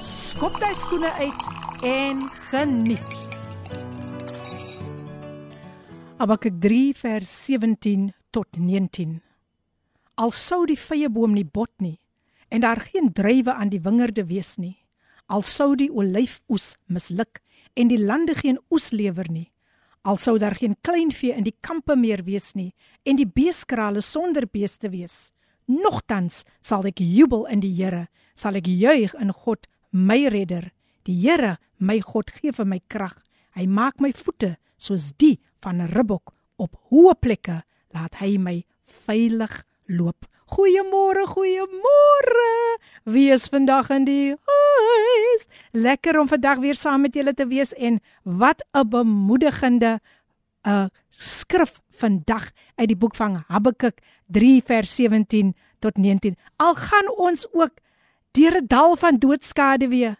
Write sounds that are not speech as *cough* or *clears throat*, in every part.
skop jy skoene uit en geniet. Habakuk 3 vers 17 tot 19. Al sou die vrye boom nie bot nie en daar geen druiwe aan die wingerde wees nie, al sou die olyfoes misluk en die lande geen oes lewer nie, al sou daar geen kleinvee in die kampe meer wees nie en die beeskrale sonder beeste wees Nogtans sal ek jubel in die Here, sal ek juig in God, my redder. Die Here, my God, gee vir my krag. Hy maak my voete soos die van 'n ribbok op hoë plekke, laat hy my veilig loop. Goeiemôre, goeiemôre. Wie is vandag in die huis? Lekker om vandag weer saam met julle te wees en wat 'n bemoedigende 'n uh, skrif vandag uit die boek van Habakuk 3 vers 17 tot 19. Al gaan ons ook deur 'n dal van doodskade weer.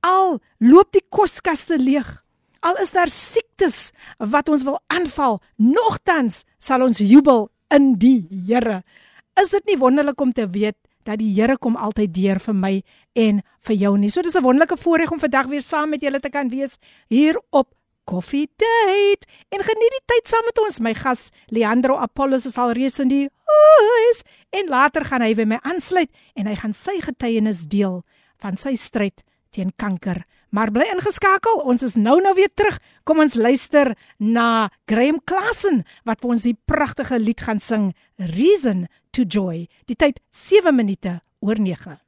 Al loop die koskaste leeg. Al is daar siektes wat ons wil aanval, nogtans sal ons jubel in die Here. Is dit nie wonderlik om te weet dat die Here kom altyd deur vir my en vir jou nie. So dis 'n wonderlike voorreg om vandag weer saam met julle te kan wees hier op Coffee Date en geniet die tyd saam met ons. My gas Leandro Apollos is al reeds in die huis en later gaan hy by my aansluit en hy gaan sy getuienis deel van sy stryd teen kanker. Maar bly ingeskakel, ons is nou nou weer terug. Kom ons luister na Graham Klassen wat vir ons die pragtige lied gaan sing Reason to Joy. Die tyd 7 minute oor 9.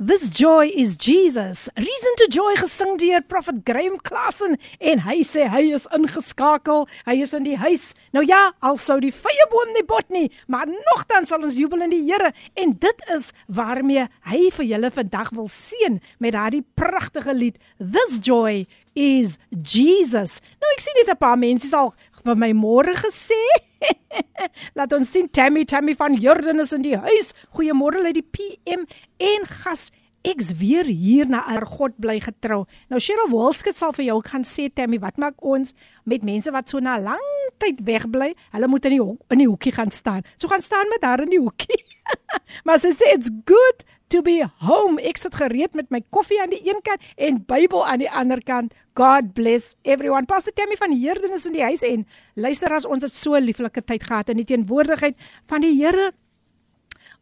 This joy is Jesus. Reason to joy gesing deur Prophet Graham Klassen en hy sê hy is ingeskakel. Hy is in die huis. Nou ja, al sou die vrye boom nie bot nie, maar nogtans sal ons jubel in die Here en dit is waarmee hy vir julle vandag wil seën met daardie pragtige lied. This joy is Jesus. Nou ek sien net 'n paar mense al vir my môre gesê. *laughs* Laat ons sien Tammy Tammy van Jordan is in die huis. Goeiemôre uit die PM en gas. Ek's weer hier na er God bly getrou. Nou Cheryl Wolskit sal vir jou gaan sê Tammy, wat maak ons met mense wat so na lang tyd wegbly? Hulle moet in die in die hoekie gaan staan. So gaan staan met haar in die hoekie. *laughs* maar sy sê it's good to be home. Ek sit gereed met my koffie aan die een kant en Bybel aan die ander kant. God bless everyone. Pastor Tammy van Heerden is in die huis en luister as ons het so lieflike tyd gehad in die teenwoordigheid van die Here.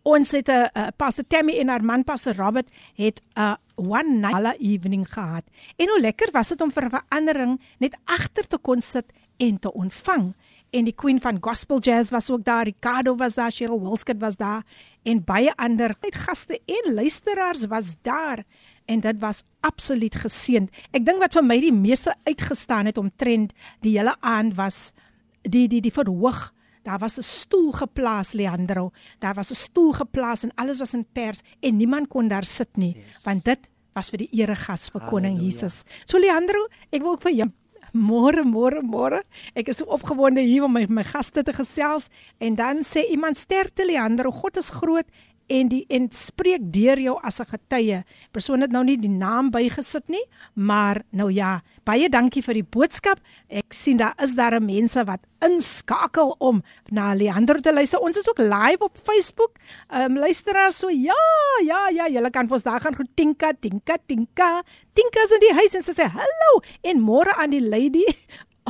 Ons het 'n uh, uh, Pastor Tammy en haar man Pastor Robert het 'n uh, one night evening gehad. En hoe lekker was dit om vir 'n verandering net agter te kon sit en te ontvang en die queen van gospel jazz was ook daar, Ricardo was daar, Cheryl Wilskut was daar en baie ander gaste en luisteraars was daar en dit was absoluut geseënd. Ek dink wat vir my die meeste uitgestaan het omtrent die hele aand was die die die verhoog Daar was 'n stoel geplaas Leandro. Daar was 'n stoel geplaas en alles was in pers en niemand kon daar sit nie yes. want dit was vir die eregas vir koning Jesus. So Leandro, ek wil ook vir jou Môre, môre, môre. Ek is so opgewonde hier om my my gaste te gesels en dan sê iemand sterkte Leander, God is groot en die en spreek deur jou as 'n getuie. Persoon het nou nie die naam bygesit nie, maar nou ja, baie dankie vir die boodskap. Ek sien daar is daar mense wat inskakel om na Leander te luister. Ons is ook live op Facebook. Ehm um, luisteraars so ja, ja, ja, julle kan ons daar gaan goed tinka, tinka, tinka. Tinka's in die huis en sy sê hallo en môre aan die lady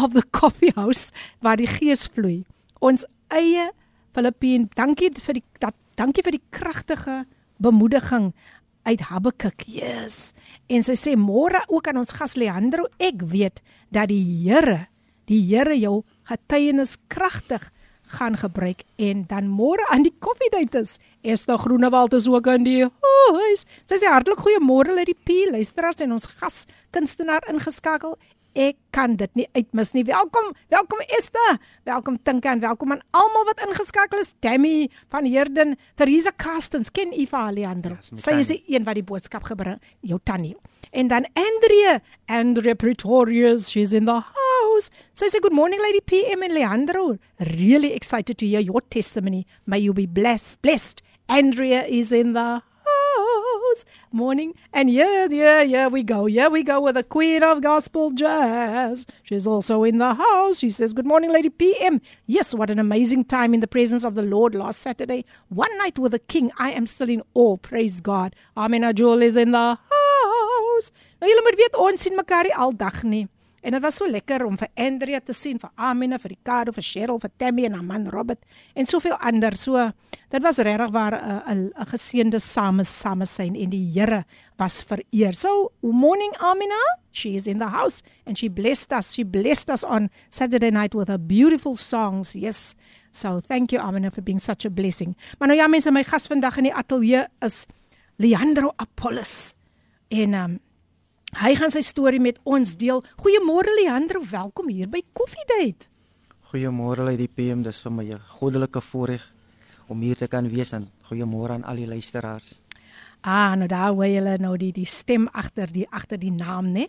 of the coffee house waar die gees vloei. Ons eie Filippien, dankie vir die dat Dankie vir die kragtige bemoediging uit Habakuk. Yes. En sy sê môre ook aan ons gas Leandro, ek weet dat die Here, die Here jou getuienis kragtig gaan gebruik en dan môre aan die koffiedייט is. Esther Groenewald is ook in die huis. Sy sê hartlik goeiemôre uit die P luisteraars en ons gas kunstenaar ingeskakel Ek kan dit nie uitmis nie. Welkom, welkom Esther. Welkom Tinka en welkom aan almal wat ingeskakel is. Tammy van Herden, Theresa Castens, ken Eva Leandro. Ja, Sy is die een wat die boodskap gebring, jou tannie. En dan Andrea, Andrea Pretorius, she's in the house. Sy sê good morning Lady PM and Leandro. Really excited to hear your testimony. May you be blessed. Blessed. Andrea is in the house. Morning. And yeah, yeah, yeah, we go. Yeah, we go with the Queen of Gospel Jazz. She's also in the house. She says, Good morning, Lady PM. Yes, what an amazing time in the presence of the Lord last Saturday. One night with the King. I am still in awe. Praise God. Amina Jewel is in the house. Nou julle moet weet ons sien mekaar al dag nie. En dit was so lekker om vir Andrea te sien, vir Amina, vir Ricardo, vir Cheryl, vir Tammy en haar man Robert en soveel ander. So dit was regtig waar 'n uh, 'n geseënde same same syn en die Here was vereer. So morning Amina, she is in the house and she blessed us. She blessed us on Saturday night with her beautiful songs. Yes. So thank you Amina for being such a blessing. Maar nou ja mense, my gas vandag in die ateljee is Leandro Apollos. En um, Hy gaan sy storie met ons deel. Goeiemôre Leandro, welkom hier by Coffee Date. Goeiemôre uit die PM, dis vir my 'n goddelike voorreg om hier te kan wees en goeiemôre aan al die luisteraars. Ah, nou daar hoe julle nou die die stem agter die agter die naam, né?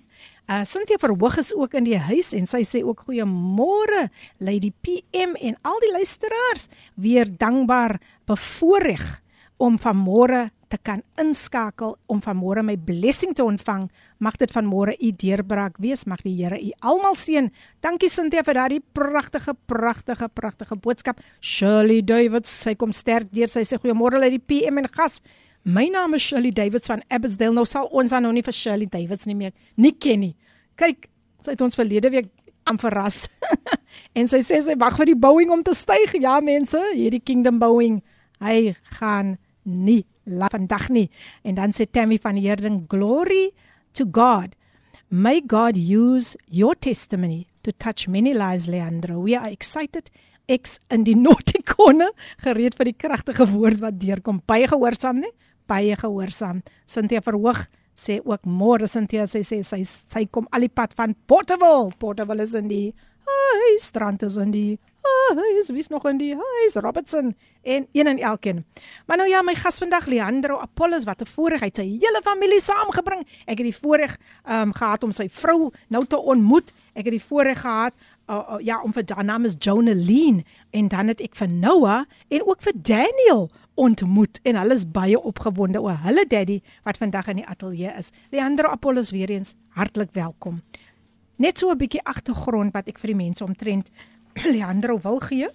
Uh Cynthia Verhoog is ook in die huis en sy sê ook goeiemôre Lady PM en al die luisteraars. Weer dankbaar bevoorreg om vanmôre te kan inskakel om vanmôre my blessing te ontvang. Mag dit vanmôre u deurbraak wees. Mag die Here u almal seën. Dankie Cynthia vir daardie pragtige, pragtige, pragtige boodskap. Shirley Davids, sy kom sterk deur. Sy sê goeiemôre uit die PM en gas. My naam is Shirley Davids van Abbotsdale. Nou sal ons aan nou nie vir Shirley Davids nie meer nie ken nie. Kyk, sy het ons verlede week aan verras. *laughs* en sy sê sy wag vir die Boeing om te styg. Ja mense, hierdie Kingdom Boeing, hy gaan nie la vandag nie. En dan sê Tammy van Heerding, "Glory to God. May God use your testimony to touch many lives, Leandro. We are excited." Ek in die *laughs* notikone gereed vir die kragtige woord wat deurkom. Baie gehoorsaam, nee? Baie gehoorsaam. Cynthia verhoog sê ook môre Cynthia sê sy sy sy kom al die pad van Portable. Portable is in die Hi, strand is in die Hy is wys nog in die huis Robertson en een en elkeen. Maar nou ja, my gas vandag Leandro Apollos wat 'n voorreg het sy hele familie saamgebring. Ek het die voorreg ehm um, gehad om sy vrou nou te ontmoet. Ek het die voorreg gehad uh, uh, ja om vir haar naam is Jonaline en dan het ek vir Noah en ook vir Daniel ontmoet en hulle is baie opgewonde oor hulle daddy wat vandag in die ateljee is. Leandro Apollos weer eens hartlik welkom. Net so 'n bietjie agtergrond wat ek vir die mense omtrent *clears throat* Leandro wil gee.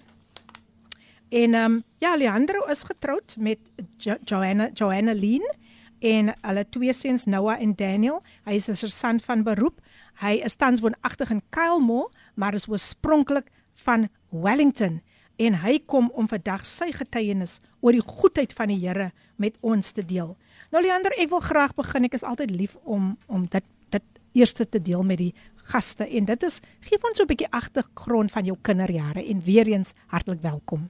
En ehm um, ja, Leandro is getroud met jo Joanna Joanna Leen en hulle twee seuns Noah en Daniel. Hy is 'n sersant van beroep. Hy is tans woonagtig in Kylemore, maar is oorspronklik van Wellington en hy kom om vandag sy getuienis oor die goedheid van die Here met ons te deel. Nou Leander, ek wil graag begin. Ek is altyd lief om om dit dit eers te deel met die gaste en dit is gee ons so 'n bietjie agtergrond van jou kinderjare en weer eens hartlik welkom.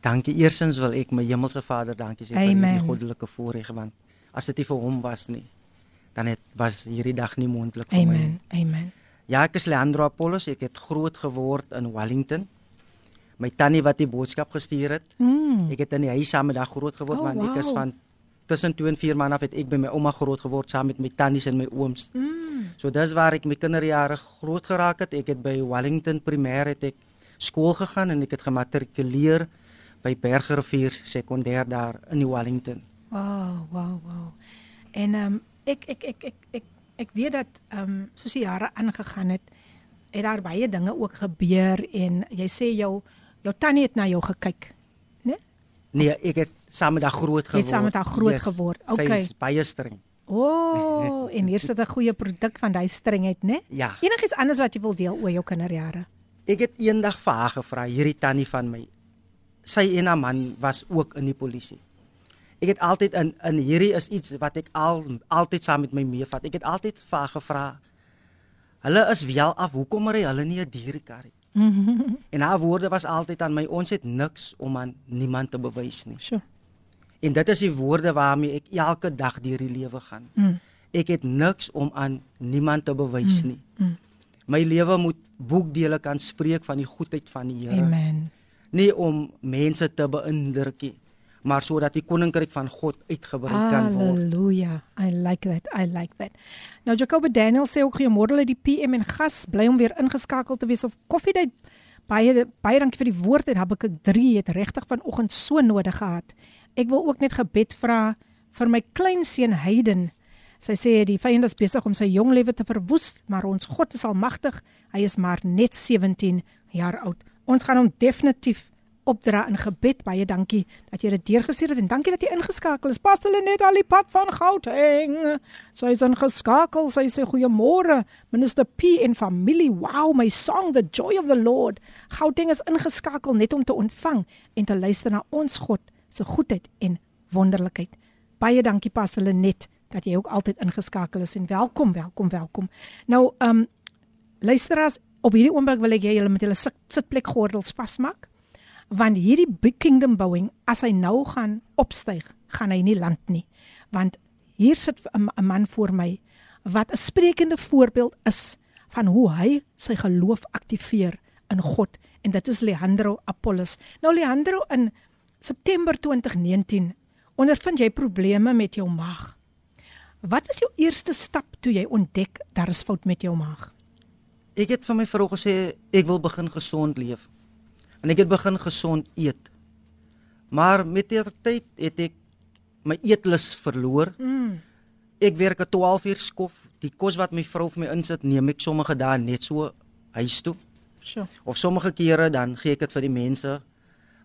Dankie. Eersins wil ek my hemelse Vader dankie sê vir die goddelike voorreg want as dit nie vir hom was nie dan het was hierdie dag nie moontlik vir Amen. my. Amen. Amen. Ja, ek is Leandro Apollos. Ek het groot geword in Wellington. My tannie wat die boodskap gestuur het. Mm. Ek het in die huis saam met haar groot geword Oh, want ek is wow. van tussen 2 en 4 maande af het ek by my ouma groot geword saam met my tannies en my ooms. Mm. So dis waar ek my kinderjare groot geraak het. Ek het by Wellington Primêr het ek skool gegaan en ek het gematrikuleer by Bergrivier Sekondêr daar in die Wellington. Wow, wow, wow. En ehm um, ek ek ek ek ek ek weet dat ehm um, soos die jare aangegaan het, het daar baie dinge ook gebeur en jy sê jou jou tannie het na jou gekyk, né? Nee, ek het saam met haar groot geword. het saam met haar groot geword, Sy okay. is baie streng. O, oh, en hier sit 'n goeie produk van daai strengheid, né? Ja. Enigiets anders wat jy wil deel oor jou kinderjare? Ek het eendag vir haar gevra, hierdie tannie van my. Sy en haar man was ook in die polisie. Ek het altyd in in hierdie is iets wat ek al altyd saam met my meevat. Ek het altyd vir haar gevra. Hulle is wel af, hoekom ry hulle nie 'n dierekar nie? Mhm. En haar woorde was altyd aan my, ons het niks om aan niemand te bewys nie. So. En dit is die woorde waarmee ek elke dag deur die lewe gaan. Mm. Ek het niks om aan niemand te bewys nie. Mm. My lewe moet boekdele kan spreek van die goedheid van die Here. Amen. Nie om mense te beïndruk nie, maar sodat die koninkryk van God uitgebrei kan word. Halleluja. I like that. I like that. Nou Jacob Daniel sê ook goeiemôre uit die PM en gas bly om weer ingeskakel te wees op koffiedייט. Baie baie dankie vir die woord en Habakuk 3 het regtig vanoggend so nodig gehad. Ek wil ook net gebed vra vir my kleinseun Hayden. Sy sê die vyand is besig om sy jong lewe te verwoes, maar ons God is almagtig. Hy is maar net 17 jaar oud. Ons gaan hom definitief opdra in gebed. Baie dankie dat jy dit deurgestuur het en dankie dat jy ingeskakel is. Pas hulle net al die pad van Gauteng. Sy is ingeskakel. Sy sê goeiemôre, minister P en familie. Wow, my song the joy of the Lord. Gauteng is ingeskakel net om te ontvang en te luister na ons God se goedheid en wonderlikheid. Baie dankie pas hulle net dat jy ook altyd ingeskakel is en welkom, welkom, welkom. Nou, ehm um, luisteraars, op hierdie oomblik wil ek hê julle moet julle sitplekgordels vasmaak want hierdie big kingdom bouing as hy nou gaan opstyg, gaan hy nie land nie. Want hier sit 'n man voor my wat 'n sprekende voorbeeld is van hoe hy sy geloof aktiveer in God en dit is Leandro Apollos. Nou Leandro in September 2019 ondervind jy probleme met jou maag. Wat is jou eerste stap toe jy ontdek daar is fout met jou maag? Ek het vir my vrou gesê ek wil begin gesond leef en ek het begin gesond eet. Maar met die tyd het ek my eetlus verloor. Mm. Ek werk 'n 12 uur skof. Die kos wat my vrou vir my insit, neem ek sommige dae net so huis toe. So. Of sommige kere dan gee ek dit vir die mense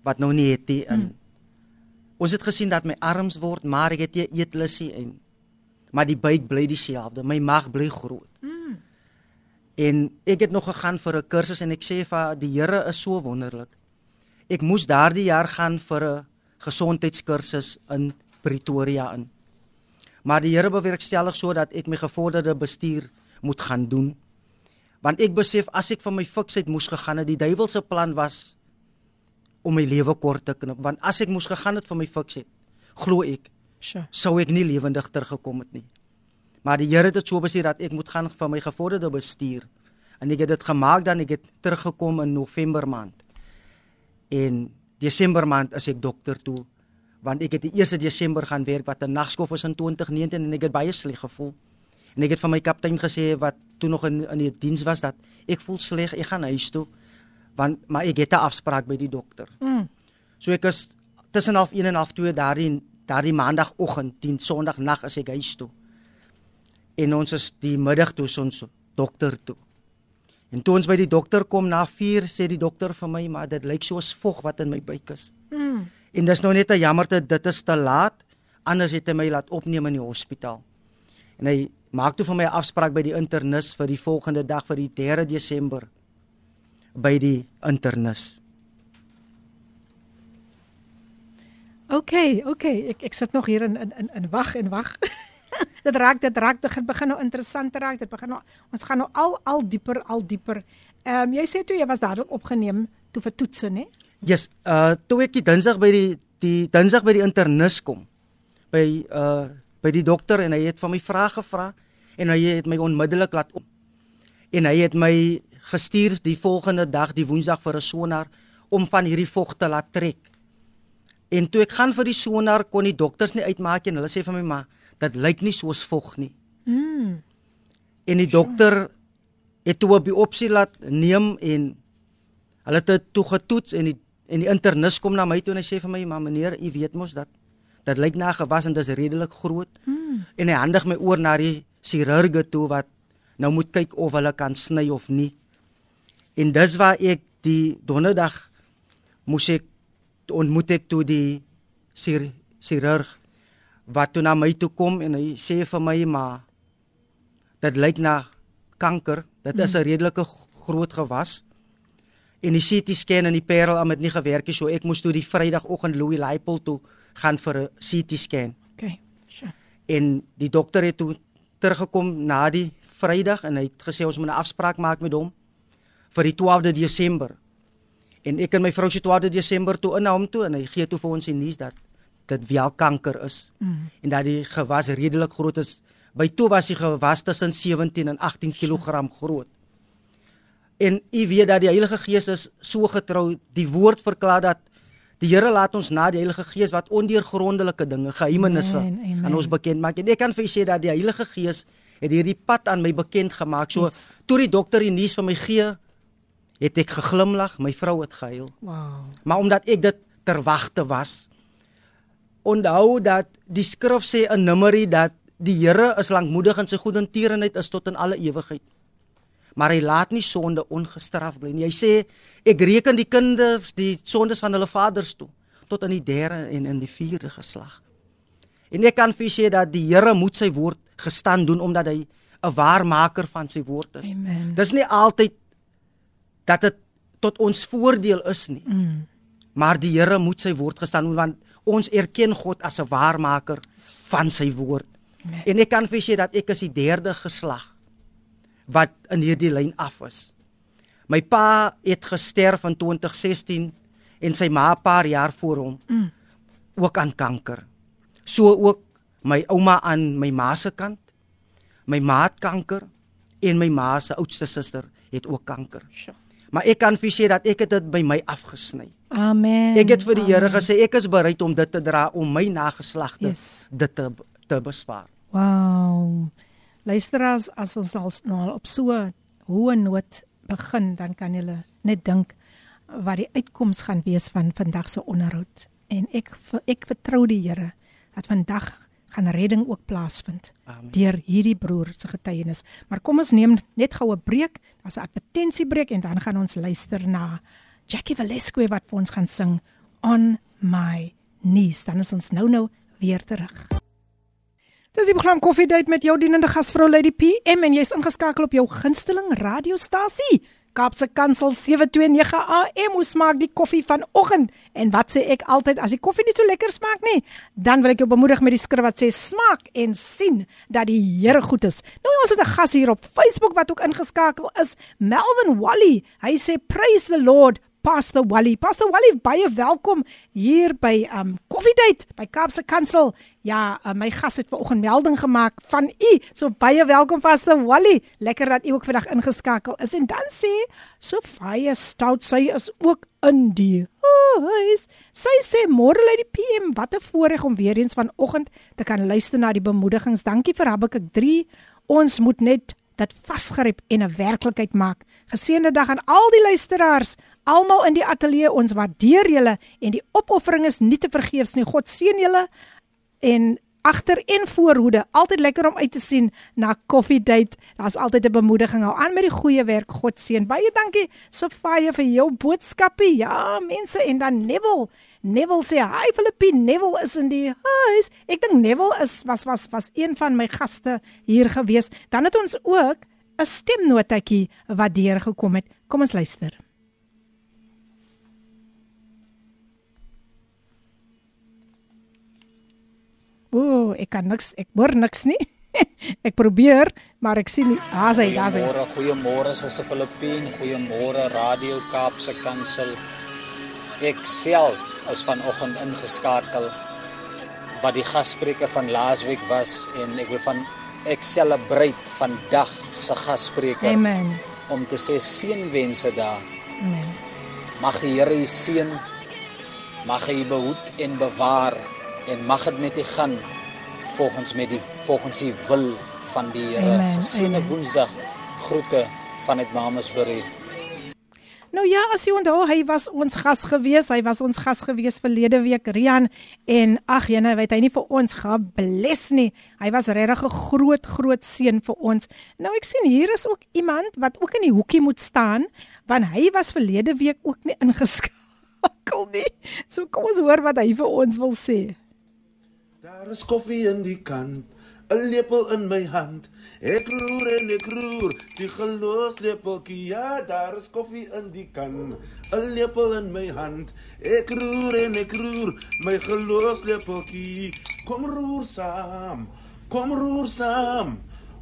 wat nou nie het nie. Mm. Ons het gesien dat my arms word, maar ek het nie eetlusie en maar die buik bly dieselfde. My maag bly groot. Mm. En ek het nog gegaan vir 'n kursus en ek sê vir die Here is so wonderlik. Ek moes daardie jaar gaan vir 'n gesondheidskursus in Pretoria in. Maar die Here bewerkstellig sodat ek my gevorderde bestuur moet gaan doen. Want ek besef as ek van my fiksheid moes gegaan het, die duiwel se plan was om my lewe kort te knip, want as ek moes gegaan het vir my fiksheid, glo ek, sure. sou ek nie lewendig teruggekom het nie. Maar die Here het dit so besluit dat ek moet gaan van my gevorderde bestuur. En ek het dit gemaak dan ek het teruggekom in November maand. En Desember maand as ek dokter toe want ek het die 1 Desember gaan werk wat 'n nagskof was in 2019 en ek het baie sleg gevoel. En ek het van my kaptein gesê wat toe nog in in die diens was dat ek voel sleg, ek gaan huis toe want maar ek het 'n afspraak by die dokter. Mm. So ek is tussen half 1 en half 2 daardie daardie maandagooggend, 10 Sondag nag as ek huis toe en ons is die middag toe ons dokter toe. En toe ons by die dokter kom na 4 sê die dokter vir my maar dit lyk soos vog wat in my buik is. Mm. En dis nou net 'n jammerte dit is te laat anders het hy my laat opneem in die hospitaal. En hy maak toe vir my 'n afspraak by die internis vir die volgende dag vir die 3 Desember by die internis. OK, OK, ek ek sit nog hier in in in wag en wag. *laughs* dit raak dit raak dit begin nou interessant te raak. Dit begin nou ons gaan nou al al dieper al dieper. Ehm um, jy sê toe jy was dadelik opgeneem toe vir toetse, né? Yes, uh toe ek die Dinsdag by die die Dinsdag by die internis kom by uh by die dokter en hy het van my vrae gevra en hy het my onmiddellik laat op. En hy het my gestuur die volgende dag, die Woensdag vir 'n sonar om van hierdie vog te laat trek. En toe ek gaan vir die sonar kon die dokters nie uitmaak en hulle sê vir my maar dit lyk nie soos vog nie. Mm. En die dokter het toe op die opsie laat neem en hulle het dit toe getoets en die en die internis kom na my toe en hy sê vir my maar meneer, u weet mos dat dit lyk na gewas en dit is redelik groot. Mm. En hy handig my oor na die chirurge toe wat nou moet kyk of hulle kan sny of nie. En dis waar ek die donderdag moes ek ontmoet ek toe die chirurg wat toe na my toe kom en hy sê vir my maar dit lyk na kanker. Dit is 'n mm. redelike groot gewas. En die CT scan en die Parel het nie gewerk nie, so ek moes toe die Vrydagoggend Louis Leipold toe gaan vir 'n CT scan. Okay. Sure. En die dokter het toe teruggekom na die Vrydag en hy het gesê ons moet 'n afspraak maak met hom vir die 12de Desember. En ek en my vrou se 12de Desember toe in na hom toe en hy gee toe vir ons die nuus dat dit wel kanker is mm. en dat die gewas redelik groot is. By toe was die gewas tussen 17 en 18 kg groot. En u weet dat die Heilige Gees is so getrou. Die woord verklaar dat Die Here laat ons na die Heilige Gees wat ondeurgrondelike dinge, geheimenisse aan ons bekend maak. En ek kan vir u sê dat die Heilige Gees het hierdie pad aan my bekend gemaak. So yes. toe die dokter die nuus vir my gee, het ek geglimlag, my vrou het gehuil. Wow. Maar omdat ek dit ter wagte was, onthou dat die skrif sê in Numeri dat die Here is lankmoedig en sy goedertierenheid is tot in alle ewigheid. Maar hy laat nie sonde ongestraf bly nie. Hy sê ek reken die kinders die sondes van hulle vaders toe tot in die derde en in die vierde geslag. En ek kan vir sê dat die Here moet sy woord gestaan doen omdat hy 'n waarmaker van sy woord is. Amen. Dis nie altyd dat dit tot ons voordeel is nie. Mm. Maar die Here moet sy woord gestaan want ons erken God as 'n waarmaker van sy woord. Amen. En ek kan vir sê dat ek is die derde geslag wat in hierdie lyn af is. My pa het gesterf in 2016 en sy ma 'n paar jaar voor hom Mm. ook aan kanker. So ook my ouma aan my ma se kant. My ma het kanker en my ma se oudste suster het ook kanker. Sjoe. Maar ek kan vir sê dat ek het dit by my afgesny. Amen. Ek het vir die Here gesê ek is bereid om dit te dra om my nageslagte Yes. dit te te bespaar. Wow. Luisteraars, as ons al nou op so hoë noot begin, dan kan julle net dink wat die uitkoms gaan wees van vandag se onderhoud. En ek ek vertrou die Here dat vandag gaan redding ook plaasvind Amen. deur hierdie broer se getuienis. Maar kom ons neem net gou 'n breek. Daar's 'n advertensiebreek en dan gaan ons luister na Jackie Velasquez wat vir ons gaan sing On My Knees. Dan is ons nou nou weer terug. Dis die program Coffee Date met jou dienende gasvrou Lady PM en jy's ingeskakel op jou gunsteling radiostasie. Kaapse Kansel 729 AM. Hoe smaak die koffie vanoggend? En wat sê ek altyd as die koffie nie so lekker smaak nie, dan wil ek jou bemoedig met die skrif wat sê smaak en sien dat die Here goed is. Nou ons het 'n gas hier op Facebook wat ook ingeskakel is, Melvin Wally. Hy sê praise the Lord. Pastor Wally. Pastor Wally, baie welkom hier by um Coffee Date by Kaapse Kansel. Ja, uh, my gas het vanoggend melding gemaak van u. So baie welkom Pastor Wally. Lekker dat u ook vandag ingeskakel is. En dan sê Sofia Stout, sy is ook in die huis. Sy sê môre lê die PM, wat 'n voorreg om weer eens vanoggend te kan luister na die bemoedigings. Dankie vir Habakuk 3. Ons moet net dit vasgryp en 'n werklikheid maak. Geseënde dag aan al die luisteraars, almal in die ateljee. Ons waardeer julle en die opoffering is nie te vergeefs nie. God seën julle en agter en voorhoede. Altyd lekker om uit te sien na Coffee Date. Daar's altyd 'n bemoediging. Hou aan met die goeie werk. God seën. Baie dankie Sofia vir jou boodskapie. Ja, mense en dan Neville. Neville sê hi Filippine. Neville is in die huis. Ek dink Neville is was was was een van my gaste hier gewees. Dan het ons ook 'n stemnotetjie wat deurgekom het. Kom ons luister. Ooh, ek kan niks, ek hoor niks nie. *laughs* ek probeer, maar ek sien nie. Daar's hy, daar's hy. Goeiemôre, goeiemôre Suster Filippien, goeiemôre Radio Kaapse Kansel. Ek self is vanoggend ingeskakel wat die gasspreker van laasweek was en ek wil van ek celebrate vandag se gasspreker Amen. om te sê seënwense daar. Amen. Mag die Here u seën. Mag hy behoed en bewaar en mag dit met u gaan volgens met die volgens die wil van die Here. Geseënde amen. Woensdag. Groete vanuit Mamasbury. Nou ja, as jy onthou, hy was ons gas gewees. Hy was ons gas gewees verlede week, Rian. En ag, jene, weet hy nie vir ons gebless nie. Hy was regtig 'n groot groot seën vir ons. Nou ek sien hier is ook iemand wat ook in die hoekie moet staan, want hy was verlede week ook nie *laughs* ingeskakel nie. So kom ons hoor wat hy vir ons wil sê. Daar is koffie in die kan, 'n lepel in my hand. Ek roer en ek roer, die geloofslepeltjie. Ja, daar is koffie in die kan, 'n lepel in my hand. Ek roer en ek roer, my geloofslepeltjie. Kom roer saam, kom roer saam.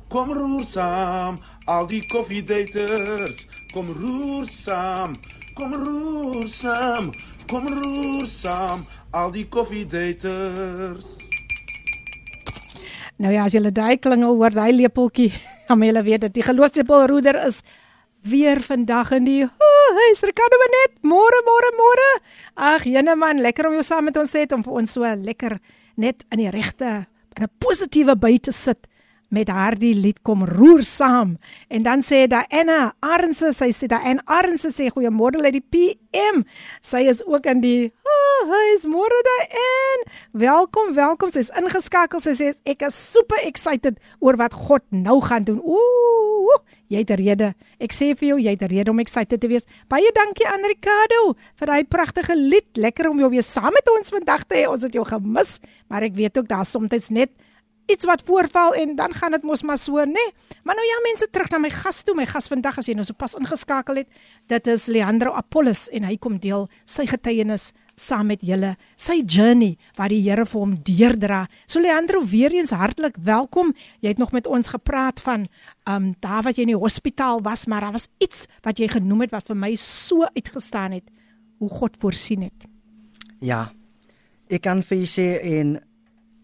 Kom roer saam, al die koffiedaters. Kom roer saam, kom roer saam. Kom roer saam, al die koffiedaters. Nou ja, as jy daai klingel hoor, daai lepeltjie, *laughs* dan moet jy weet dat die geloofslepelroeder is weer vandag in die Oh, hey, Ricardo net. Môre, môre, môre. Ag, jene man, lekker om jou saam met ons te hê om vir ons so lekker net in die regte in 'n positiewe by te sit met daardie lied kom roer saam. En dan sê Diana Arnse sy sê Diana Arnse sê goeiemôre uit die PM sy is ook in die oh, hy is môre Diana. Welkom welkom. Sy's ingeskakel sy sê ek is super excited oor wat God nou gaan doen. Ooh jy het 'n rede. Ek sê vir jou jy het 'n rede om excited te wees. Baie dankie aan Ricardo vir daai pragtige lied. Lekker om jou weer saam met ons vandag te hê. Ons het jou gemis maar ek weet ook daar soms net iets wat voorval en dan gaan dit mos maar so, nê? Nee? Maar nou ja, mense terug na my gas toe. My gas vandag as jy nou so pas ingeskakel het, dit is Leandro Apollos en hy kom deel sy getuienis saam met julle, sy journey wat die Here vir hom deurdra. So Leandro, weer eens hartlik welkom. Jy het nog met ons gepraat van um daar wat jy in die hospitaal was, maar daar was iets wat jy genoem het wat vir my so uitgestaan het hoe God voorsien het. Ja. Ek kan vir julle sê in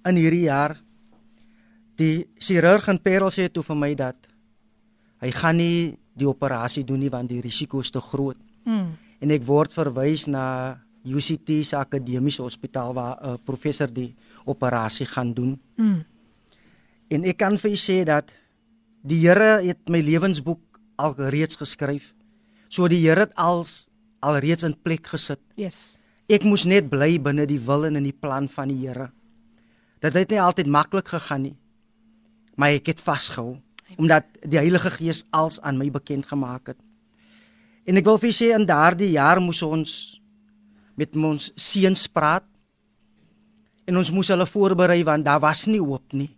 in hierdie jaar Die chirurg in Parel sê toe vir my dat hy gaan nie die operasie doen nie want die risiko is te groot. Mm. En ek word verwys na UCT se akademiese hospitaal waar 'n uh, professor die operasie gaan doen. Mm. En ek kan vir u sê dat die Here het my lewensboek al reeds geskryf. So die Here het als al reeds in plek gesit. Yes. Ek moes net bly binne die wil en in die plan van die Here. Dit het nie altyd maklik gegaan nie maar ek het vasgehou omdat die Heilige Gees als aan my bekend gemaak het. En ek wil vir sê in daardie jaar moes ons met ons seuns praat en ons moes hulle voorberei want daar was nie hoop nie.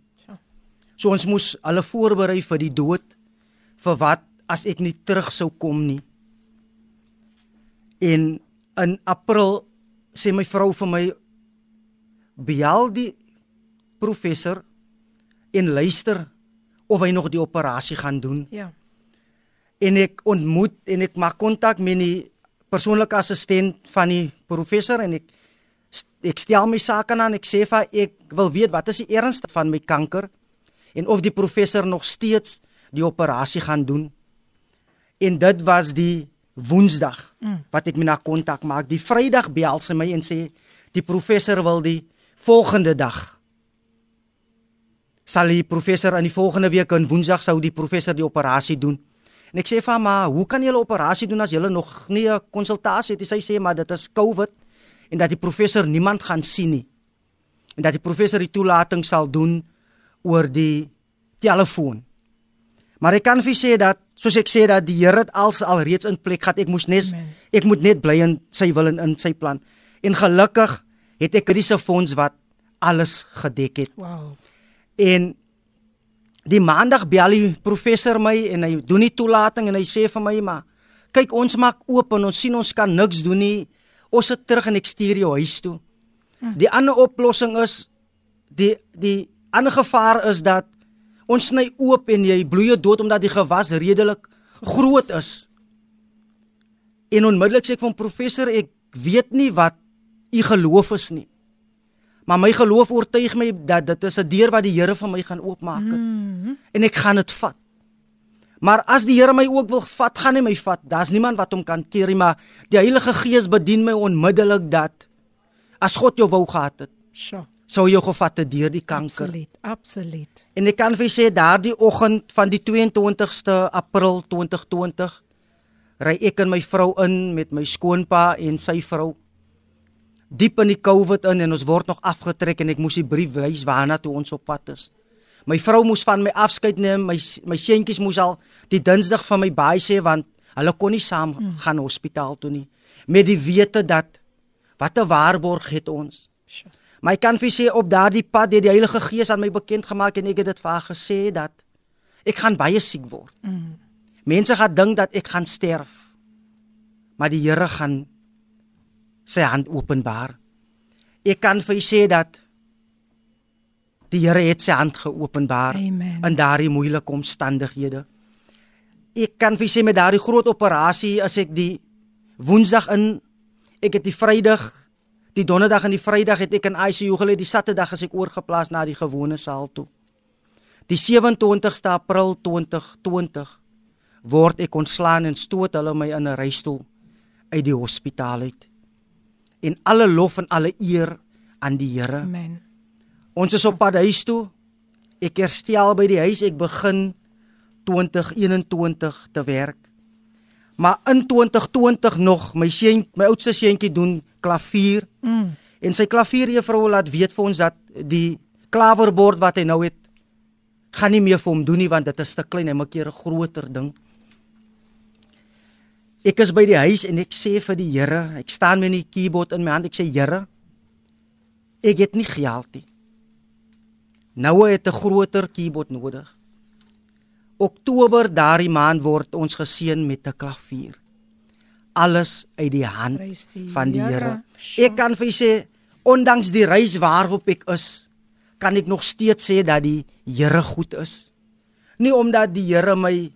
So ons moes hulle voorberei vir die dood vir wat as ek nie terug sou kom nie. En in April sê my vrou vir my bel die professor en luister of hy nog die operasie gaan doen. Ja. En ek ontmoet en ek maak kontak met die persoonlike assistent van die professor en ek ek stel my sake aan ek sê vir ek wil weet wat is die erns van my kanker en of die professor nog steeds die operasie gaan doen. En dit was die Woensdag mm. wat ek my na kontak maak. Die Vrydag bel sy my en sê die professor wil die volgende dag sal die professor in die volgende week in Woensdag sou die professor die operasie doen. En ek sê vir hom, maar hoe kan jy 'n operasie doen as jy nog nie 'n konsultasie het? Hy sê maar dit is COVID en dat die professor niemand gaan sien nie. En dat die professor die toelating sal doen oor die telefoon. Maar ek kan vir sê dat soos ek sê dat die Here het als al reeds in plek gehad. Ek moes net ek moet net bly in sy wil en in sy plan. En gelukkig het ek hierdie se fonds wat alles gedek het. Wow. En die maandag bel die professor my en hy doen die toelating en hy sê vir my maar kyk ons maak oop en ons sien ons kan niks doen nie. Ons sit terug en ek stuur jou huis toe. Hm. Die ander oplossing is die die ander gevaar is dat ons sny oop en jy bloei dood omdat die gewas redelik groot is. En onmiddellik sê ek van professor ek weet nie wat u geloof is nie. Maar my geloof oortuig my dat dit is 'n deur wat die Here vir my gaan oopmaak het. Mm -hmm. En ek gaan dit vat. Maar as die Here my ook wil vat, gaan hy my vat. Daar's niemand wat hom kan keer nie, maar die Heilige Gees bedien my onmiddellik dat as God jou wou gehad het. Sjoe. Sou jy gevat het deur die kanker. Absoluut, absoluut. En ek kan vir sê daardie oggend van die 22ste April 2020 ry ek en my vrou in met my skoonpa en sy vrou diep in die COVID in en ons word nog afgetrek en ek moes die brief wys waarna toe ons op pad is. My vrou moes van my afskeid neem, my my seentjies moes al die Dinsdag van my baie sê want hulle kon nie saam hmm. gaan hospitaal toe nie met die wete dat wat 'n waarborg het ons. My kan vir sê op daardie pad het die Heilige Gees aan my bekend gemaak en ek het dit vir haar gesê dat ek gaan baie siek word. Mm. Mense gaan dink dat ek gaan sterf. Maar die Here gaan sy hand openbaar. Ek kan vir u sê dat die Here het sy hand geopenbaar Amen. in daardie moeilike omstandighede. Ek kan vir u sê met daardie groot operasie as ek die Woensdag in ek het die Vrydag die Donderdag en die Vrydag het ek in ICU gelê, die Saterdag as ek oorgeplaas na die gewone saal toe. Die 27ste April 2020 word ek ontslaan en stoot hulle my in 'n reistool uit die hospitaal uit. En alle lof en alle eer aan die Here. Amen. Ons is op pad huis toe. Ek herstel by die huis. Ek begin 2021 te werk. Maar in 2020 nog, my seun, my oudste seentjie doen klavier. Mm. En sy klavierjuffrou laat weet vir ons dat die klaverbord wat hy nou het gaan nie meer vir hom doen nie want dit is te klein, hy maak keer 'n groter ding. Ek is by die huis en ek sê vir die Here, ek staan met die keyboard in my hand, ek sê Here, ek het nie geld nie. Nou het 'n groter keyboard nodig. Oktober daardie maand word ons geseën met 'n klavier. Alles uit die hand die van die Here. Ek kan vir sê ondanks die reis waarop ek is, kan ek nog steeds sê dat die Here goed is. Nie omdat die Here my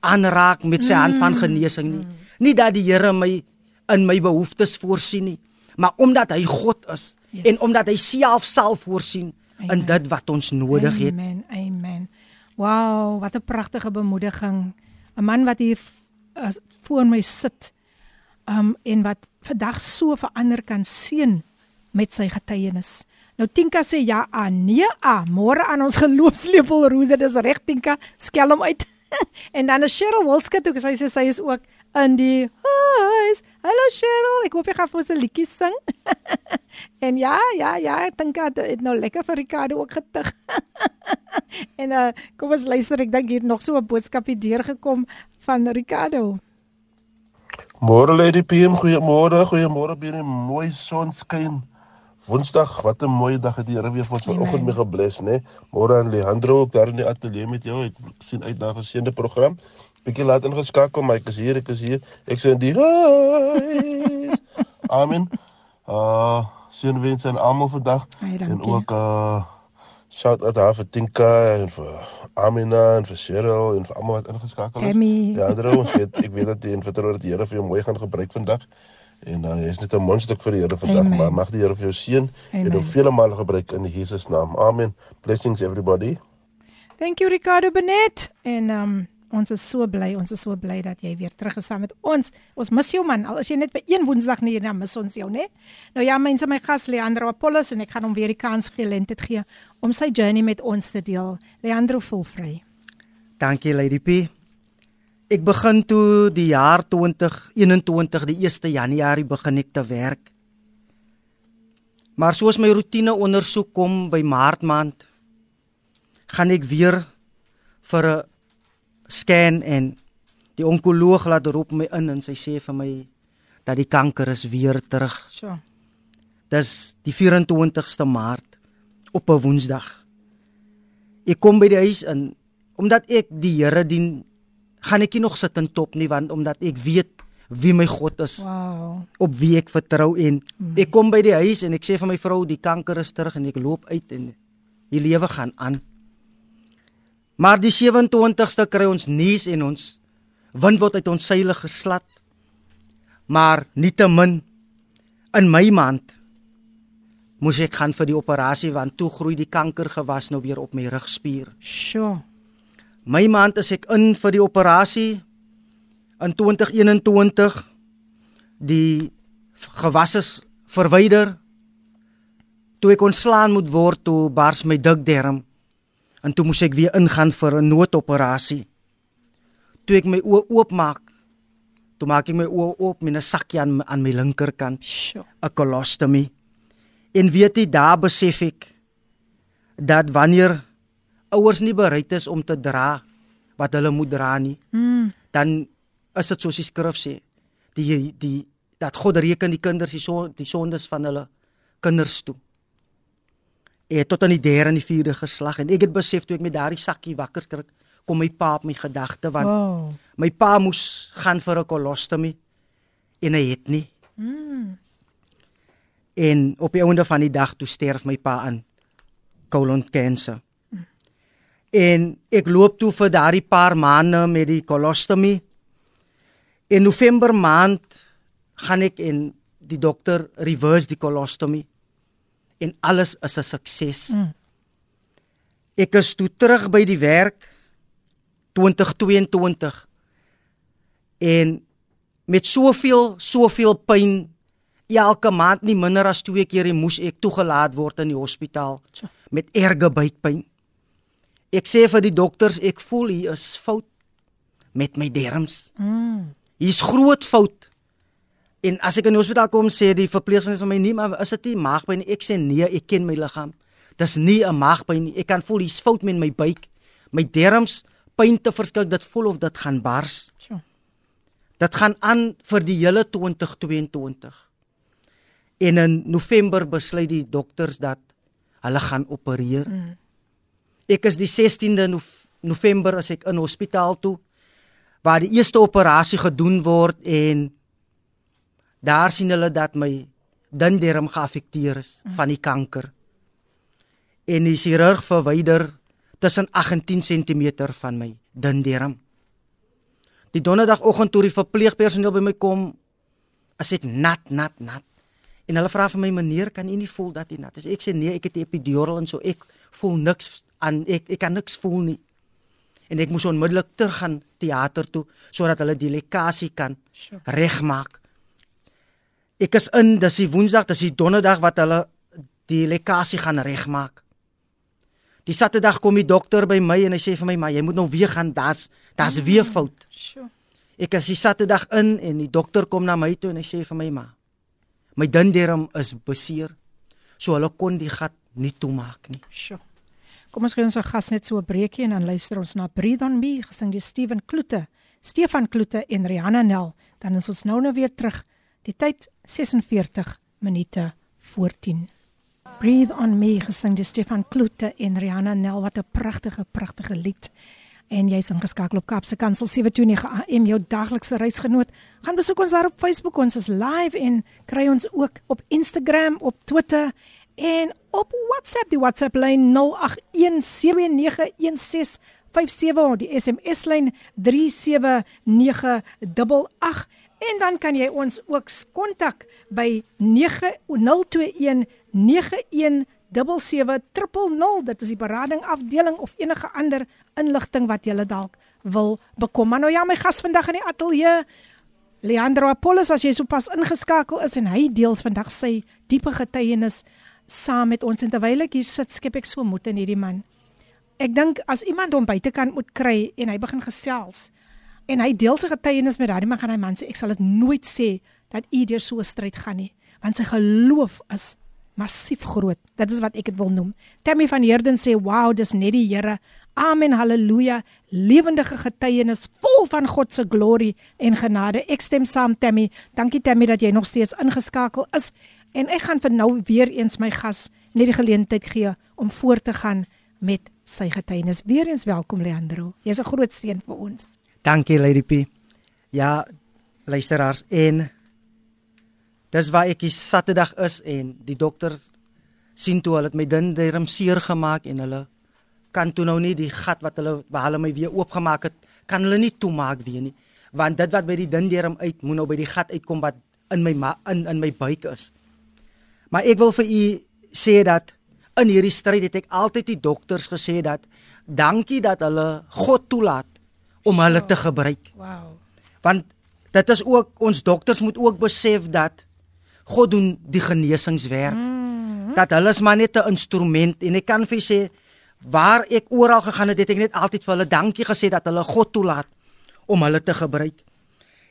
aanraak met sy hand van genesing nie. Nie dat die Here my in my behoeftes voorsien nie, maar omdat hy God is Yes. en omdat hy self sal voorsien in Amen. dit wat ons nodig het. Amen. Amen. Wow, wat 'n pragtige bemoediging. 'n Man wat hier uh, voor my sit um en wat vandag so verander kan sien met sy getuienis. Nou Tinka sê ja, ah, nee, ah, môre aan ons geloofslepel roede, dis reg Tinka, skel hom uit. *laughs* en dan is Cheryl Wilskut ook, sy sê sy is ook in die huis. Hallo Cheryl, ek hoop jy gaan vir ons 'n liedjie sing. *laughs* en ja, ja, ja, ek dink dit het nou lekker vir Ricardo ook getig. *laughs* en uh, kom ons luister, ek dink hier nog so 'n boodskapie deurgekom van Ricardo. Môre Lady PM, goeiemôre, goeiemôre 'n mooi sonskyn. Woensdag, wat 'n mooi dag het die Here weer vir ons vanoggend mee gebless, né? Môre aan Leandro ook daar in die ateljee met jou. Ek sien uit na 'n geseënde program. Bietjie laat ingeskakel, maar ek is hier, ek is hier. Ek sê in die huis. *laughs* Amen. Uh seënwense aan almal vandag Ai, en ook uh shout out daar vir Tinka en vir Amina en vir Cheryl en vir almal wat ingeskakel is. Tammy. Ja, Andrew, ons weet ek weet dat jy en vertrou dat die Here vir jou mooi gaan gebruik vandag. En dan jy's net 'n mondstuk vir die Here vandag, Amen. maar mag die Here vir jou seën en hom vele male gebruik in Jesus naam. Amen. Blessings everybody. Thank you Ricardo Benet en um ons is so bly, ons is so bly dat jy weer terug is saam met ons. Ons mis jou man. Al is jy net vir een Woensdag nie, dan mis ons jou, né? Nou ja, mense, my gas Leandro Apollos en ek gaan hom weer die kans gee, lente gee om sy journey met ons te deel. Leandro voel vry. Dankie Lady P. Ek begin toe die jaar 2021 die 1 Januarie begin ek te werk. Maar soos my roetine ondersoek kom by Maart maand, gaan ek weer vir 'n scan en die onkoloog laat roep my in en sy sê vir my dat die kanker is weer terug. So. Dis die 24ste Maart op 'n Woensdag. Ek kom by die huis in omdat ek die Here dien, gaan ek nie nog sit en top nie want omdat ek weet wie my God is, Wow. op wie ek vertrou en ek kom by die huis en ek sê vir my vrou die kanker is terug en ek loop uit en die lewe gaan aan. Maar die 27ste kry ons nuus en ons wind word uit ons seile geslat. Maar nietemin in my maand moes ek gaan vir die operasie want toe groei die kankergewas nou weer op my rugspier. Sjoe. My maand is ek in vir die operasie in 2021 die gewas is verwyder. Toe ek ontslaan moet word toe bars my dikdarm en toe moes ek weer ingaan vir 'n noodoperasie. Toe ek my oë oopmaak, toe maak ek my oë oop met 'n sakkie aan aan my linkerkant. 'n kolostomie. En weet jy daar besef ek dat wanneer ouers nie bereid is om te dra wat hulle moet dra nie, Mm. dan is dit soos die skrif sê, die die dat God reken die kinders die son, die sondes van hulle kinders toe. Ek tot aan die derde en die vierde geslag en ek het besef toe ek met daardie sakkie wakker skrik, kom my pa op my gedagte want Wow. my pa moes gaan vir 'n kolostomie en hy het nie. Mm. En op die einde van die dag toe sterf my pa aan colonkanker. En ek loop toe vir daardie paar maande met die kolostomie. In November maand gaan ek en die dokter reverse die kolostomie en alles is 'n sukses. Mm. Ek is toe terug by die werk 2022 en met soveel soveel pyn elke maand nie minder as 2 keer moes ek toegelaat word in die hospitaal met erge buikpyn. Ek sê vir die dokters ek voel hier is fout met my derms. Mm. Hier's groot fout. En as ek in die hospitaal kom sê die verpleegster vir my nie maar is dit nie maagpyn nie. Ek sê nee, ek ken my liggaam. Dis nie 'n maagpyn nie. Ek kan voel hier's fout met my buik. My derms pyn te verskil. Dit voel of dit gaan bars. Tja. Dit gaan aan vir die hele 2022. En in November besluit die dokters dat hulle gaan opereer. Mm. Ek is die 16de Nov November as ek in hospitaal toe waar die eerste operasie gedoen word en daar sien hulle dat my dinderm geaffekteer is mm. van die kanker. En die chirurg verwyder tussen 8 en 10 cm van my dinderm. Die donderdagoggend toe die verpleegpersoneel by my kom, as ek nat, nat, nat. En hulle vra vir my meneer, kan u nie voel dat u nat is? Ek sê nee, ek het epidural en so ek voel niks aan ek ek kan niks voel nie. En ek moes onmiddellik terug gaan teater toe sodat hulle die lekasie kan Sure. regmaak. Ek is in, dis die Woensdag, dis die Donderdag wat hulle die lekasie gaan regmaak. Die Saterdag kom die dokter by my en hy sê vir my, "Maar jy moet nou weer gaan, daar's daar's weer fout." Sjoe. Ek is die Saterdag in en die dokter kom na my toe en hy sê vir my, "Ma, my dinderm is beseer." So hulle kon die gat nie toemaak nie. Sjoe. Kom ons gee ons gas net so 'n breekie en dan luister ons na Breathe on Me gesing deur Steven Kloete, Stefan Kloete en Rihanna Nel. Dan is ons nou nou weer terug. Die tyd 46 minute voor 10. Breathe on Me gesing deur Stefan Kloete en Rihanna Nel. Wat 'n pragtige pragtige lied. En jy's ingeskakel op Kapse Kansel 729 AM jou daglikse reisgenoot. Gaan besoek ons daar op Facebook, ons is live en kry ons ook op Instagram, op Twitter en op WhatsApp. Die WhatsApp lyn 0817911657 of die SMS lyn 37988 en dan kan jy ons ook kontak by 9021 917700 dit is die berading afdeling of enige ander inligting wat jy dalk wil bekom. Maar nou ja, my gas vandag in die ateljee Leandro Apollos as jy sopas ingeskakel is en hy deel vandag sy diepe getuienis saam met ons en terwyl ek hier sit skep ek so moed in hierdie man. Ek dink as iemand hom buitekant moet kry en hy begin gesels en hy deel sy getuienis met daardie man gaan hy man sê ek sal dit nooit sê dat u deur so 'n stryd gaan nie want sy geloof is massief groot. Dit is wat ek dit wil noem. Tammy van Heerden sê wow, dis net die Here. Amen. Halleluja. Lewendige getuienis vol van God se glorie en genade. Ek stem saam Tammy. Dankie Tammy dat jy nog steeds ingeskakel is en ek gaan vir nou weer eens my gas net die geleentheid gee om voort te gaan met sy getuienis. Weereens welkom Leandro. Jy's 'n groot seën vir ons. Dankie Lady P. Ja, luisteraars en dis waar ek die Saterdag is en die dokter sien toe hulle het my dinderm seer gemaak en hulle kan toe nou nie die gat wat hulle waar hulle my weer oopgemaak het, kan hulle nie toemaak weer nie. Want dit wat by die dinderm uit moet nou by die gat uitkom wat in my in in my buik is. Maar ek wil vir u sê dat in hierdie stryd het ek altyd die dokters gesê dat dankie dat hulle God toelaat om hulle te gebruik. Wow. Want dit is ook ons dokters moet ook besef dat God doen die genesingswerk. Mm -hmm. Dat hulle is maar net 'n instrument en ek kan vir sê waar ek oral gegaan het, het ek net altyd vir hulle dankie gesê dat hulle God toelaat om hulle te gebruik.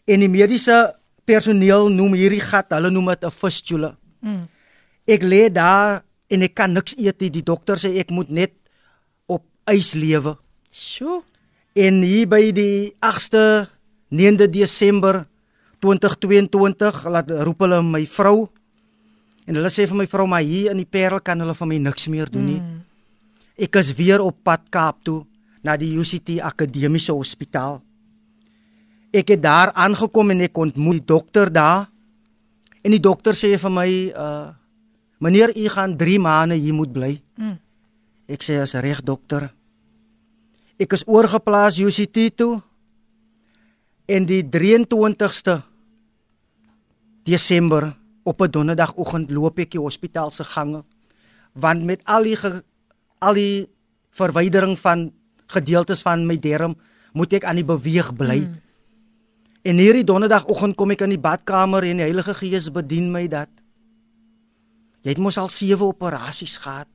En die mediese personeel noem hierdie gat, hulle noem dit 'n fistula. Mm. Ek lê daar en ek kan niks eet nie. Die dokter sê ek moet net op ys lewe. Sjoe. En hier by die 8ste 9de Desember 2022 laat roep hulle my vrou en hulle sê vir my vrou maar hier in die Parel kan hulle vir my niks meer doen nie. Mm. Ek is weer op pad Kaap toe na die UCT Akademiese Hospitaal. Ek het daar aangekom en ek ontmoet die dokter daar. En die dokter sê vir my uh meneer u gaan 3 maande hier moet bly. Mm. Ek sê as reg dokter. Ek is oorgeplaas UCT toe. En die 23ste Desember op 'n donderdagoggend loop ek die hospitaal se gange want met al die ge, al die verwydering van gedeeltes van my derm moet ek aan die beweeg bly. Mm. En hierdie donderdagoggend kom ek in die badkamer en die Heilige Gees bedien my dat jy het mos al 7 operasies gehad.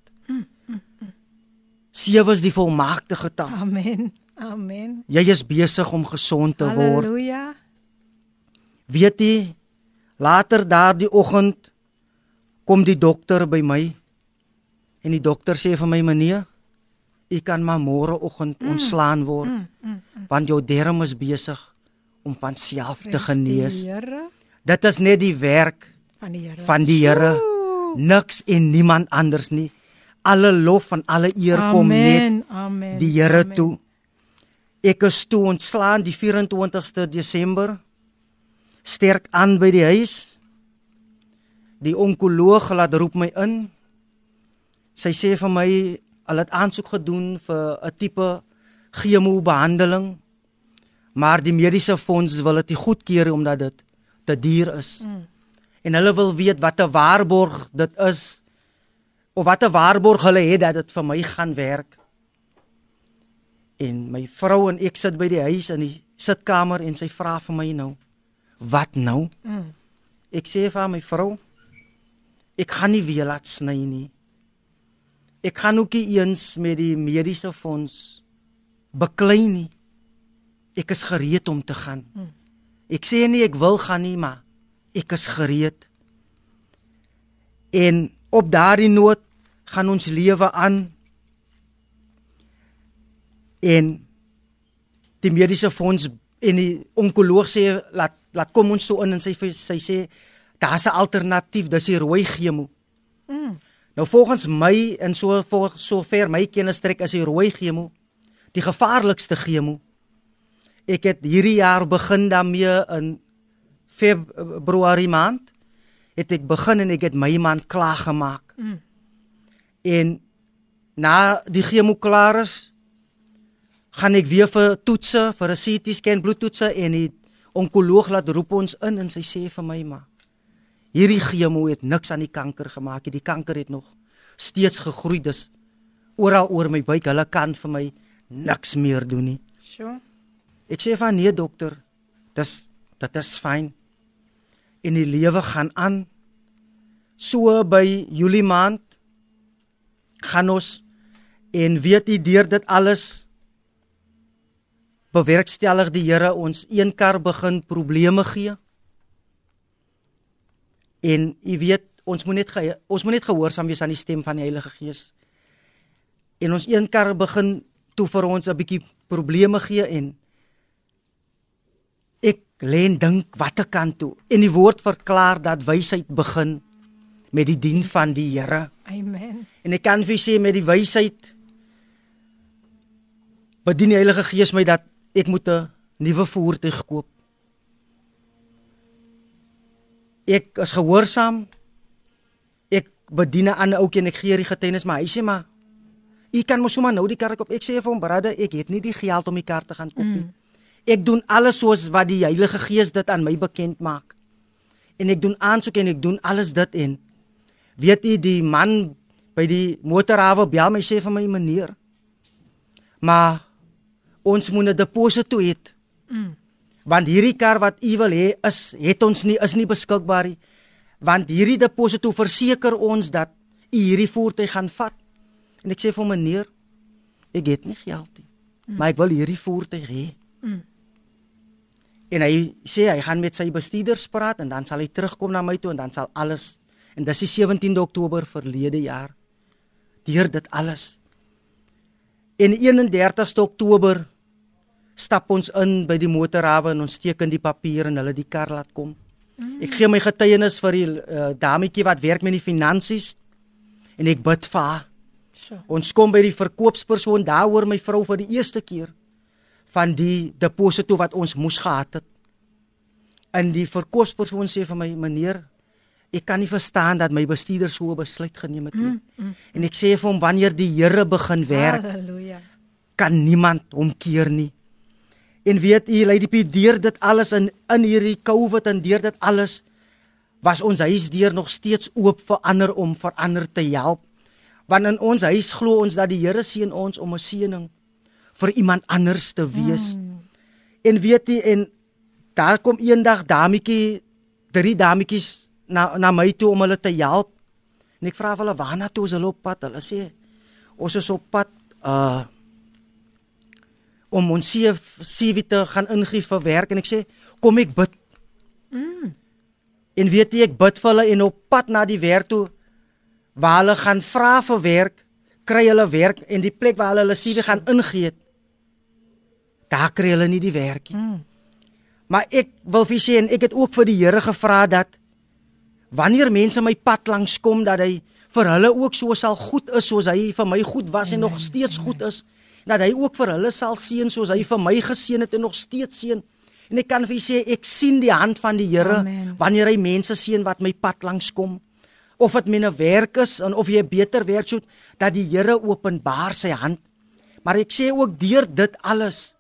7 is die volmaakte getal. Amen. Amen. Jy is besig om gesond te word. Halleluja. Weet jy, later daardie oggend kom die dokter by my en die dokter sê vir my meneer, u kan maar môreoggend mm. ontslaan word mm, mm, mm. want jou darm is besig om van self te genees. Dit is net die werk van die Here. van die Here. Niks en niemand anders nie. Alle lof en alle eer kom net Amen. Amen. die Here Amen. toe. Ek is toe ontslaan die 24ste Desember. Sterk aan by die huis. Die onkoloog laat roep my in. Sy sê vir my hulle het aansoek gedoen vir 'n tipe chemobehandeling. Maar die mediese fonds wil dit nie goedkeur omdat dit te duur is. Mm. En hulle wil weet wat 'n waarborg dit is of wat 'n waarborg hulle het dat dit vir my gaan werk. En my vrou en ek sit by die huis in die sitkamer en sy vra vir my nou, "Wat nou?" Mm. Ek sê vir haar, my vrou, ek gaan nie weer laat sny nie. Ek gaan ook nie eens met die mediese fonds beklei nie. Ek is gereed om te gaan. Ek sê nie ek wil gaan nie, maar ek is gereed. En op daardie noot gaan ons lewe aan. En die mediese fonds en die onkoloog sê laat laat kom ons toe in en sy sy sê daar's 'n alternatief, dis die rooi chemo. Mm. Nou volgens my en so voor sover my kennis strek is die rooi chemo die gevaarlikste chemo. Ek het hierdie jaar begin daarmee in Februarie maand het ek begin en ek het my man klaar gemaak. Mm. En na die chemo klaar is, gaan ek weer vir toetse, vir 'n CT scan bloedtoetse en die onkoloog laat roep ons in en sy sê vir my maar hierdie chemo het niks aan die kanker gemaak nie. Die kanker het nog steeds gegroei. Dis oral oor my buik. Hulle kan vir my niks meer doen nie. Sjoe. Ek sê van nee dokter, dis dit is fyn. En die lewe gaan aan. So by Julie maand gaan ons en weet jy deur dit alles bewerkstellig die Here ons een kar begin probleme gee. En jy weet ons moet net ge, ons moet net gehoorsaam wees aan die stem van die Heilige Gees. En ons een kar begin toe vir ons 'n bietjie probleme gee en lê en dink watter kant toe. En die woord verklaar dat wysheid begin met die dien van die Here. Amen. En ek kan vir sê met die wysheid bedien die Heilige Gees my dat ek moet 'n nuwe voertuig koop. Ek is gehoorsaam. Ek bedien 'n ander ouetjie en ek gee die getuienis, maar hy sê maar u kan mos sommer nou die kar koop. Ek sê vir hom, "Brother, ek het nie die geld om die kar te gaan koop nie." Mm. Ek doen alles soos wat die Heilige Gees dit aan my bekend maak. En ek doen aansoek en ek doen alles dit en weet u die man by die motorhawe bel my sê vir my meneer maar ons moet 'n deposito hê Mm. want hierdie kar wat u wil hê is het ons nie is nie beskikbaar nie want hierdie deposito verseker ons dat u hierdie voertuig gaan vat en ek sê vir meneer ek het nie geld nie mm. maar ek wil hierdie voertuig hê Mm. En hy sê hy gaan met sy bestuurders praat en dan sal hy terugkom na my toe en dan sal alles en dis die 17de Oktober verlede jaar deur dit alles en 31ste Oktober stap ons in by die motorhawe en ons teken die papier en hulle die kar laat kom. Ek gee my getuienis vir die uh, dametjie wat werk met die finansies en ek bid vir haar. Sjoe. Ons kom by die verkoopspersoon daar hoor my vrou vir die eerste keer van die deposito wat ons moes gehad het. En die verkoopspersoon sê vir my meneer, ek kan nie verstaan dat my bestuurder so 'n besluit geneem het nie. Mm, mm, en ek sê vir hom wanneer die Here begin werk, Halleluja. kan niemand hom keer nie. En weet u, lei die deur dit alles in in hierdie COVID en deur dit alles was ons huisdeur nog steeds oop vir ander om vir ander te help. Want in ons huis glo ons dat die Here seën ons om 'n seëning vir iemand anders te wees. Mm. En weet u en daar kom eendag dametjie, drie dametjies na na my toe om hulle te help. En ek vra hulle waarna toe is hulle op pad? Hulle sê ons is op pad uh om ons CV te gaan ingee vir werk en ek sê kom ek bid. Mm. En weet jy ek bid vir hulle en op pad na die werk toe waar hulle gaan vra vir werk, kry hulle werk en die plek waar hulle hulle CV gaan ingee. Daar kry hulle nie die werk nie. Mm. Maar ek wil vir sê en ek het ook vir die Here gevra dat wanneer mense my pad langs kom dat hy vir hulle ook so sal goed is soos hy vir my goed was Amen. en nog steeds Amen. goed is dat hy ook vir hulle sal seën soos hy vir my geseën het en nog steeds seën. En ek kan vir julle sê ek sien die hand van die Here wanneer hy mense seën wat my pad langs kom. Of dit myne werk is en of jy beter werk soet dat die Here openbaar sy hand. Maar ek sê ook deur dit alles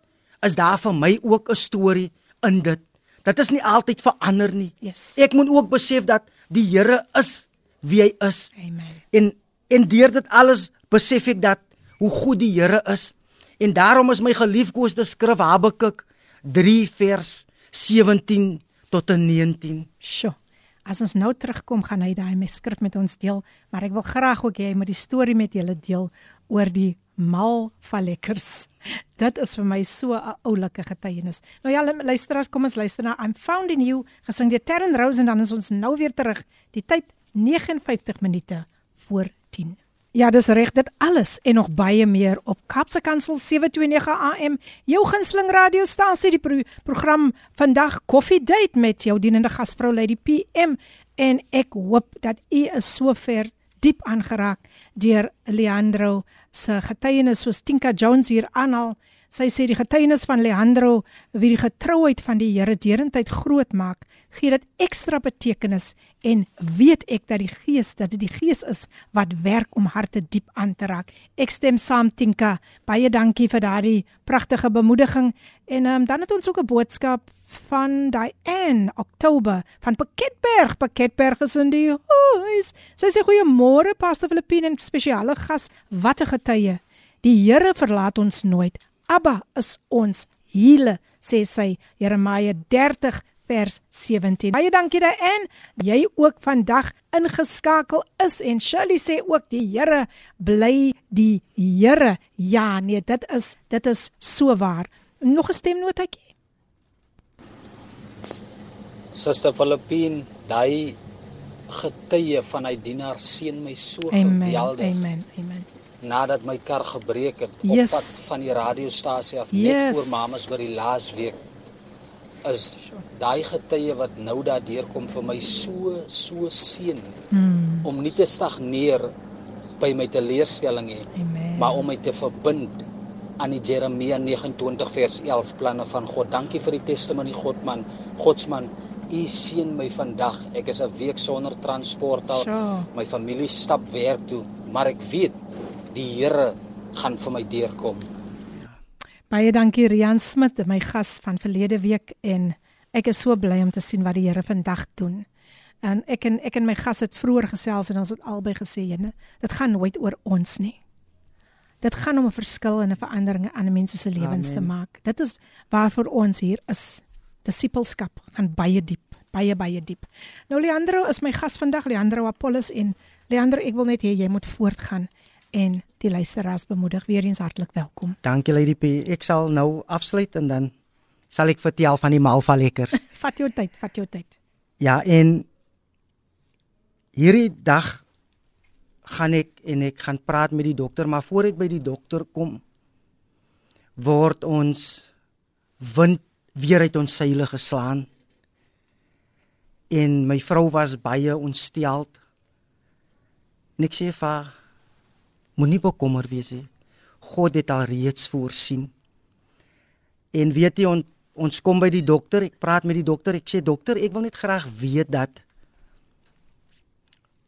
is daar vir my ook 'n storie in dit. Dit is nie altyd verander nie. Yes. Ek moet ook besef dat die Here is wie hy is. Amen. En en deur dit alles besef ek dat hoe goed die Here is. En daarom is my geliefkoeste skrif Habakuk 3 vers 17 tot 19. Sjoe. As ons nou terugkom, gaan hy daai mes skrif met ons deel, maar ek wil graag ook hê hy moet die storie met julle deel oor die mal van lekkers. *laughs* Dit is vir my so 'n oulike getuienis. Nou ja, luisteraars, kom ons luister na I'm Found in You, gesing deur Terren Rose en dan is ons nou weer terug. Die tyd 59 minute voor 10. Ja, dis reg, dit alles en nog baie meer op Kapse Kansel 729 AM, jou gunsteling radiostasie, die pro program vandag Coffee Date met jou dienende gasvrou Lady PM en ek hoop dat u is so ver diep aangeraak deur Leandro se getuienis soos Tinka Jones hier aanhaal. Sy sê die getuienis van Leandro wie die getrouheid van die Here derentyd groot maak, gee dit ekstra betekenis en weet ek dat die Gees dat dit die Gees is wat werk om harte diep aan te raak. Ek stem saam Tinka. Baie dankie vir daardie pragtige bemoediging en um, dan het ons ook 'n boodskap van Diane Oktober van Pakketberg. Pakketberg is in die huis. Sy sê goeiemôre Pastor Filippine en spesiale gas. Wat 'n getuie. Die Here verlaat ons nooit. Abba is ons hele, sê sy Jeremia 30 vers 17. Baie dankie daarin. Jy ook vandag ingeskakel is en Shirley sê ook die Here bly die Here. Ja, nee, dit is dit is so waar. Nog 'n stemnotetjie. Suster Filippine, daai getuie van hy dienaar seën my so amen, geweldig. Amen. Amen nadat my kar gebreek het yes. op pad van die radiostasie af yes. net voor mamas by die laasweek is daai getuie wat nou daardeur kom vir my so so seën mm. om nie te stagneer by my teleurstelling nie maar om my te verbind aan die Jeremia 29 vers 11 planne van God dankie vir die testimonie God man Godsman U seën my vandag. Ek is 'n week sonder transport al. Sure. My familie stap werk toe, maar ek weet die Here gaan vir my deurkom. Baie dankie Rian Smit, my gas van verlede week en ek is so bly om te sien wat die Here vandag doen. En ek en ek en my gas het vroeër gesels en ons het albei gesê, "Jene, dit gaan nooit oor ons nie. Dit gaan om 'n verskil en 'n verandering aan mense se lewens te maak. Dit is waarvoor ons hier is. Disipelskap gaan baie diep, baie baie diep. Nou Leandro is my gas vandag, Leandro Apollos en Leandro, ek wil net hê jy moet voortgaan en die luisteraars bemoedig weer eens hartlik welkom. Dankie Lady P. Ek sal nou afsluit en dan sal ek vertel van die Malva lekkers. *laughs* vat jou tyd, vat jou tyd. Ja, en hierdie dag gaan ek en ek gaan praat met die dokter, maar voor ek by die dokter kom word ons wind weer uit ons seile geslaan. En my vrou was baie ontsteld. En ek sê vir haar Moenie bekommer wees nie. God het al reeds voorsien. En weet jy on, ons kom by die dokter, ek praat met die dokter, ek sê dokter, ek wil net graag weet dat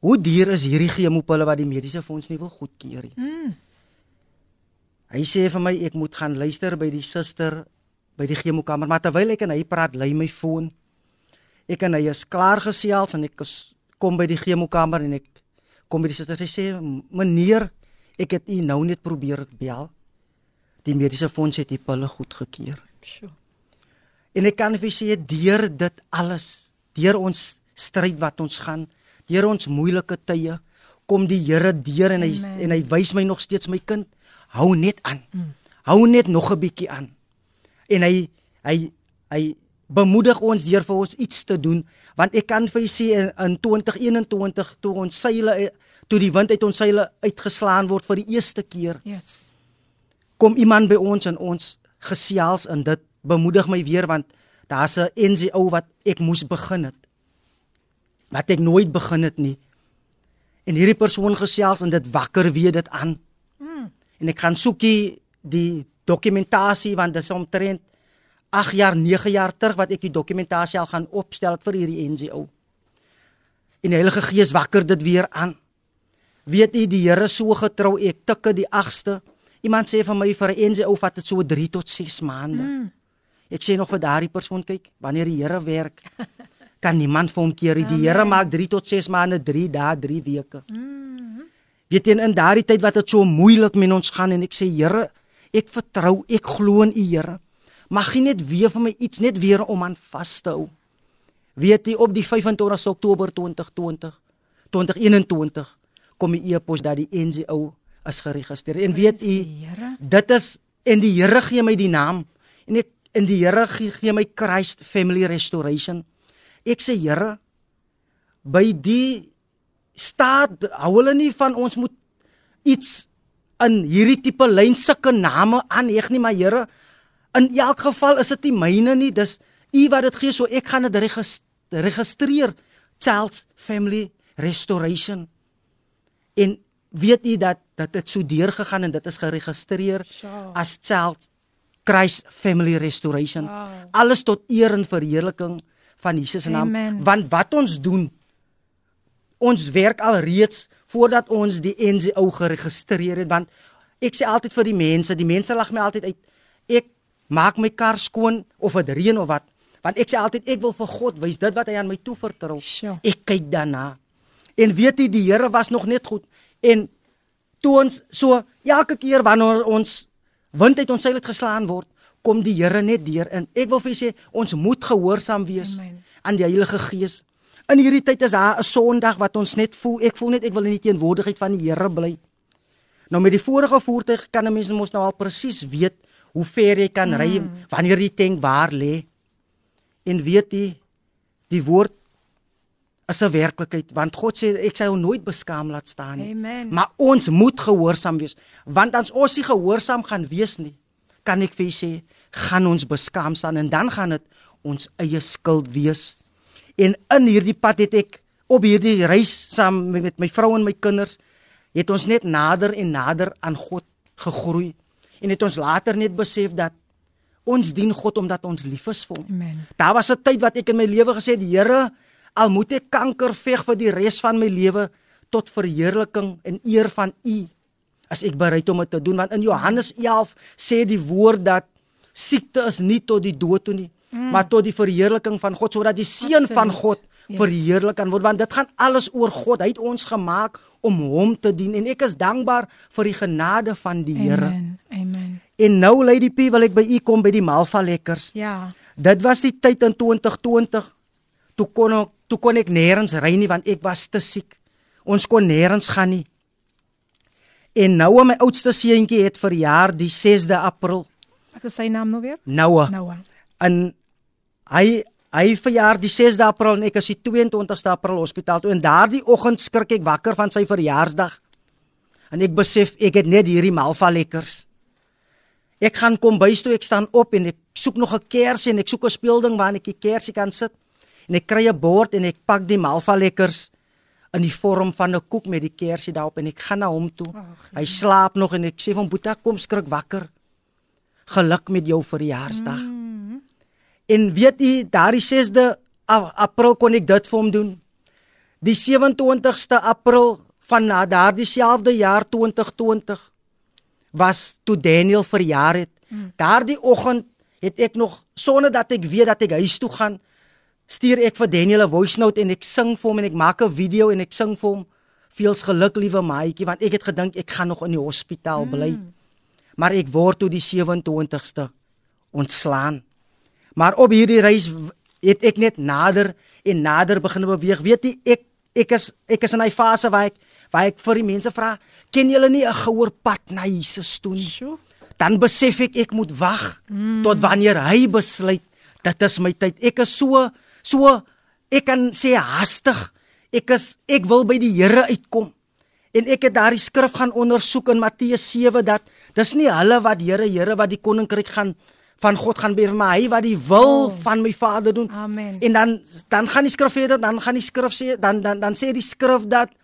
hoe duur is hierdie chemopille wat die mediese fonds nie wil goedkeur nie. Mm. Hy sê vir my ek moet gaan luister by die suster by die chemokamer, maar terwyl ek en hy praat, lei my foon. Ek en hy is klaar gesels en ek kom by die chemokamer en ek kom by die suster. Sy sê meneer Ek het u nou net probeer bel. Die mediese fonds het die pille goedgekeur. Sjoe. En ek kan vir sê deur dit alles, deur ons stryd wat ons gaan, deur ons moeilike tye, kom die Here deur en hy Amen. en hy wys my nog steeds my kind, hou net aan. Mm. Hou net nog 'n bietjie aan. En hy hy hy bemoedig ons deur vir ons iets te doen, want ek kan vir u sê in, in 2021 toe ons seile toe die wind uit ons seile uitgeslaan word vir die eerste keer, Yes. kom iemand by ons en ons gesels en dit bemoedig my weer want daar's 'n NGO wat ek moes begin het. Wat ek nooit begin het nie. En hierdie persoon gesels en dit wakker weer dit aan. Mm. En ek gaan soekie die dokumentasie want dit is omtrent 8 jaar, 9 jaar terug wat ek die dokumentasie al gaan opstel vir hierdie NGO. En die Heilige Gees wakker dit weer aan. Weet u die Here so getrou, ek tikke die 8ste. Iemand sê vir my vir 'n NGO vat dit so 3 tot 6 maande. Mm. Ek sê nog vir daardie persoon kyk, wanneer die Here werk, kan niemand vir hom keer. nie. Die Here maak 3 tot 6 maande, 3 dae, 3 weke. Mm. Weet jy in daardie tyd wat dit so moeilik met ons gaan en ek sê Here, ek vertrou, ek glo in U Here. Mag U net weer vir my iets net weer om aan vas te hou. Weet jy op die 25 Oktober 2020 2021 kom die e-pos dat die NGO is geregistreer. En weet u, dit is en die Here gee my die naam en ek in die Here gee, gee my Christ Family Restoration. Ek sê Here, by die staat hou hulle nie van ons moet iets in hierdie tipe lyn sulke name aanheg nie, maar Here, in elk geval is dit nie myne nie, dis u wat dit gee, so ek gaan dit regis- registreer. Child's Family Restoration. En weet u dat dat dit so deurgegaan en dit is geregistreer Sjoe. as Child Christ Family Restoration. Wow. Alles tot eer en verheerliking van Jesus se naam. Amen. Want wat ons doen ons werk al reeds voordat ons die NGO geregistreer het want ek sê altyd vir die mense, die mense lag my altyd uit. Ek maak my kar skoon of dit reën of wat. Want ek sê altyd ek wil vir God wys dit wat hy aan my toevertrou. Ek kyk daarna. En weet jy die Here was nog net goed en toe ons so elke keer wanneer ons wind uit ons seil het geslaan word, kom die Here net deur in. Ek wil vir julle sê ons moet gehoorsaam wees Amen. aan die Heilige Gees. In hierdie tyd is daar 'n Sondag wat ons net voel, ek voel net ek wil in die teenwoordigheid van die Here bly. Nou met die vorige voertuig kan 'n mens mos nou al presies weet hoe ver jy kan mm. ry wanneer die tank waar lê. En weet jy die woord is 'n werklikheid want God sê ek sal jou nooit beskaam laat staan nie. Amen. Maar ons moet gehoorsaam wees want as ons nie gehoorsaam gaan wees nie, kan ek vir sê, gaan ons beskaam staan en dan gaan dit ons eie skuld wees. En in hierdie pad het ek op hierdie reis saam met met my vrou en my kinders het ons net nader en nader aan God gegroei en het ons later net besef dat ons dien God omdat ons lief is vir hom. Amen. Daar was 'n tyd wat ek in my lewe gesê het, die Here, al moet ek kanker veg vir die res van my lewe tot verheerliking en eer van U, as ek bereid om dit te doen want in Johannes 11 sê die woord dat siekte is nie tot die dood toe nie, mm. maar tot die verheerliking van God sodat die seun van. God Yes. verheerlik kan word want dit gaan alles oor God. Hy het ons gemaak om hom te dien en ek is dankbaar vir die genade van die Here. Amen. Amen. En nou Lady P wil ek by u kom by die Malva lekkers. Ja. Dit was die tyd in 2020 toe kon ek toe kon ek nêrens ry nie want ek was te siek. Ons kon nêrens gaan nie. En nou my oudste seentjie het verjaar die 6de April. Wat is sy naam nou weer? Noah. Noah. En hy hy verjaar die 6de April en ek is die 22ste April hospitaal toe en daardie oggend skrik ek wakker van sy verjaarsdag. En ek besef ek het net hierdie malva lekkers. Ek gaan kom bys toe ek staan op en ek soek nog 'n kersie en ek soek 'n speelding waar ek die kersie kan sit. En ek kry 'n bord en ek pak die malva lekkers in die vorm van 'n koek met die kersie daarop en ek gaan na hom toe. Ag, Hy slaap nog en ek sê hom Boeta kom skrik wakker. Geluk met jou verjaarsdag. Mm. En weet u, daardie 6de A- April kon ek dit vir hom doen. Die 27ste April van na daardie selfde jaar 2020 was toe Daniel verjaar het. Mm. Daardie oggend het ek nog sonder dat ek weet dat ek huis toe gaan, stuur ek vir Daniel 'n voice note en ek sing vir hom en ek maak 'n video en ek sing vir hom veels geluk liewe maatjie want ek het gedink ek gaan nog in die hospitaal bly. Mm. Maar ek word toe die 27ste ontslaan. Maar op hierdie reis het ek net nader en nader begin beweeg. Weet jy, ek ek is ek is in 'n fase waar ek waar ek vir die mense vra, ken julle nie 'n gouer pad na Jesus toe nie? Sjoe. Dan besef ek ek moet wag mm. tot wanneer hy besluit dit is my tyd. Ek is so so ek kan sê haastig. Ek is ek wil by die Here uitkom. En ek het daardie skrif gaan ondersoek in Matteus 7 dat dis nie hulle wat Here Here wat die koninkryk gaan van God gaan beheer, maar hy wat die wil oh. van my Vader doen. Amen. En dan dan gaan die skrif verder, dan gaan die skrif sê dan dan dan sê die skrif dat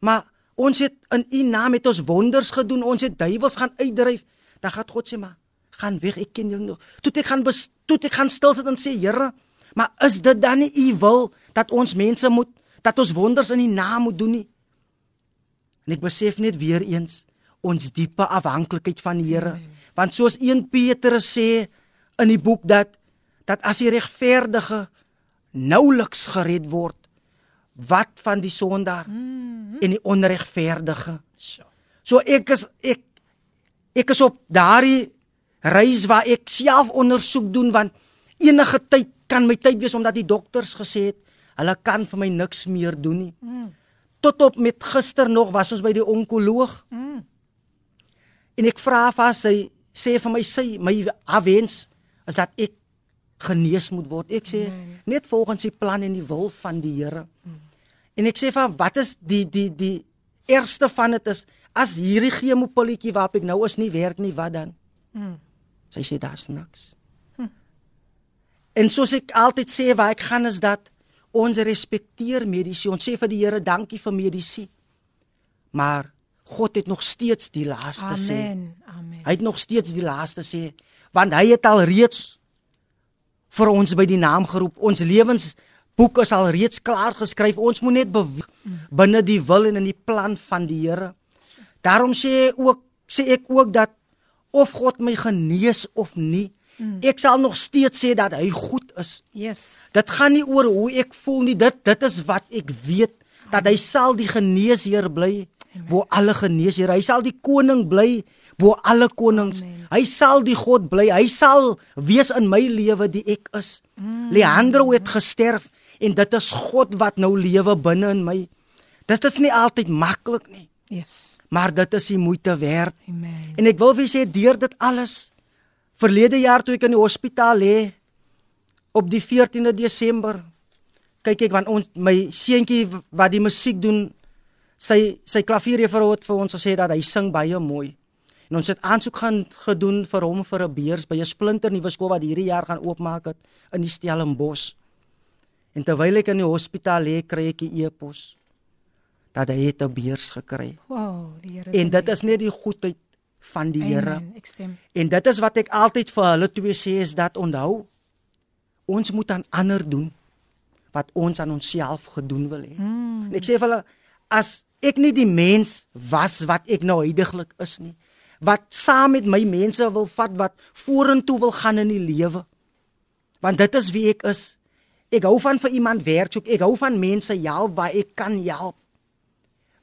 maar ons het in u naam het ons wonders gedoen, ons het duiwels gaan uitdryf. Dan gaan God sê maar gaan weg, ek ken julle nog. Toe ek gaan bes, toe ek gaan stil sit en sê Here, maar is dit dan nie u wil dat ons mense moet dat ons wonders in u naam moet doen nie? En ek besef net weer eens ons diepe afhanklikheid van die Here. Want soos 1 Petrus sê in die boek dat dat as die regverdige nouliks gered word, wat van die sondaar mm -hmm. en die onregverdige? So ek is ek ek is op daardie reis waar ek self ondersoek doen want enige tyd kan my tyd wees omdat die dokters gesê het hulle kan vir my niks meer doen nie. Mm. Tot op met gister nog was ons by die onkoloog. Mm. En ek vra vir haar, sy sê vir my sy my wens is dat ek genees moet word. Ek sê Nee. net volgens die plan en die wil van die Here. Mm. En ek sê vir haar, wat is die die die eerste van dit is as hierdie chemopilletjie waarop ek nou is nie werk nie, wat dan? Mm. Sy sê daar's niks. En soos ek altyd sê waar ek gaan is dat ons respekteer mediese. Ons sê vir die Here dankie vir mediese. Maar God het nog steeds die laaste sê. Amen. Amen. Hy het nog steeds die laaste sê want hy het al reeds vir ons by die naam geroep. Ons lewensboek is al reeds klaar geskryf. Ons moet net binne die wil en in die plan van die Here. Daarom sê hy ook sê ek ook dat of God my genees of nie, ek sal nog steeds sê dat hy goed is. Yes. Dit gaan nie oor hoe ek voel nie. Dit dit is wat ek weet dat hy sal die geneesheer bly bo alle geneesheer. Hy sal die koning bly bo alle konings. Amen. Hy sal die God bly. Hy sal wees in my lewe die ek is. Mm. Leandro het gesterf en dit is God wat nou lewe binne in my. Dit is nie altyd maklik nie, Yes. maar dit is die moeite werd. Amen. En ek wil vir julle sê deur dit alles verlede jaar toe ek in die hospitaal lê op die 14de Desember kyk ek want ons my seentjie wat die musiek doen sy sy klavierjuffrou het vir ons gesê dat hy sing baie mooi. En ons het aansoek gaan gedoen vir hom vir 'n beurs by 'n splinter nuwe skool wat hierdie jaar gaan oopmaak het in die Stellenbosch. En terwyl ek in die hospitaal lê, kry ek 'n e-pos dat hy het 'n beurs gekry. Wow, die Here. En dit is net die goedheid van die Here. En dit is wat ek altyd vir hulle twee sê is dat onthou ons moet aan ander doen wat ons aan onsself gedoen wil hê. Mm. En ek sê vir hulle as ek nie die mens was wat ek nou heidaglik is nie, wat saam met my mense wil vat wat vorentoe wil gaan in die lewe. Want dit is wie ek is. Ek hou van vir iemand werk soek. Ek hou van mense help waar ek kan help.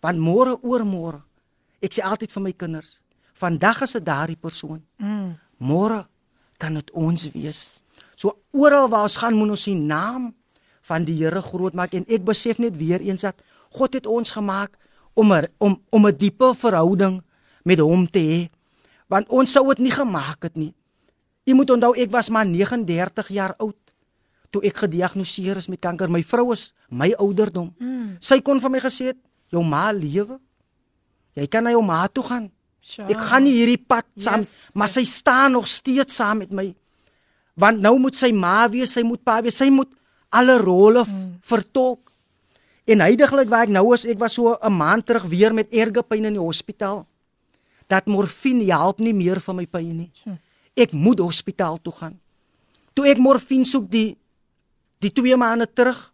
Want môre oor môre, ek sê altyd vir my kinders, vandag is dit daardie persoon. Mm. Môre kan dit ons wees. So oral waar ons gaan, moet ons die naam van die Here groot maak en ek besef net weer eens dat God het ons gemaak om er, om om 'n diepe verhouding met hom te hê. Want ons sou dit nie gemaak het nie. Jy moet onthou ek was maar 39 jaar oud toe ek gediagnoseer is met kanker. My vrou is my ouderdom. Mm. Sy kon vir my gesê het, jou ma lewe. Jy kan na jou ma toe gaan. Sure. Ek gaan nie hierdie pad saam, Yes, yes, maar sy staan nog steeds saam met my. Want nou moet sy ma wees, sy moet pa wees, sy moet alle rolle mm. vertolk. En heidaglik waar ek nou is, ek was so 'n maand terug weer met erge pyn in die hospitaal. Dat morfine help nie meer vir my pyn nie. Ek moet hospitaal toe gaan. Toe ek morfine soek die die 2 maande terug,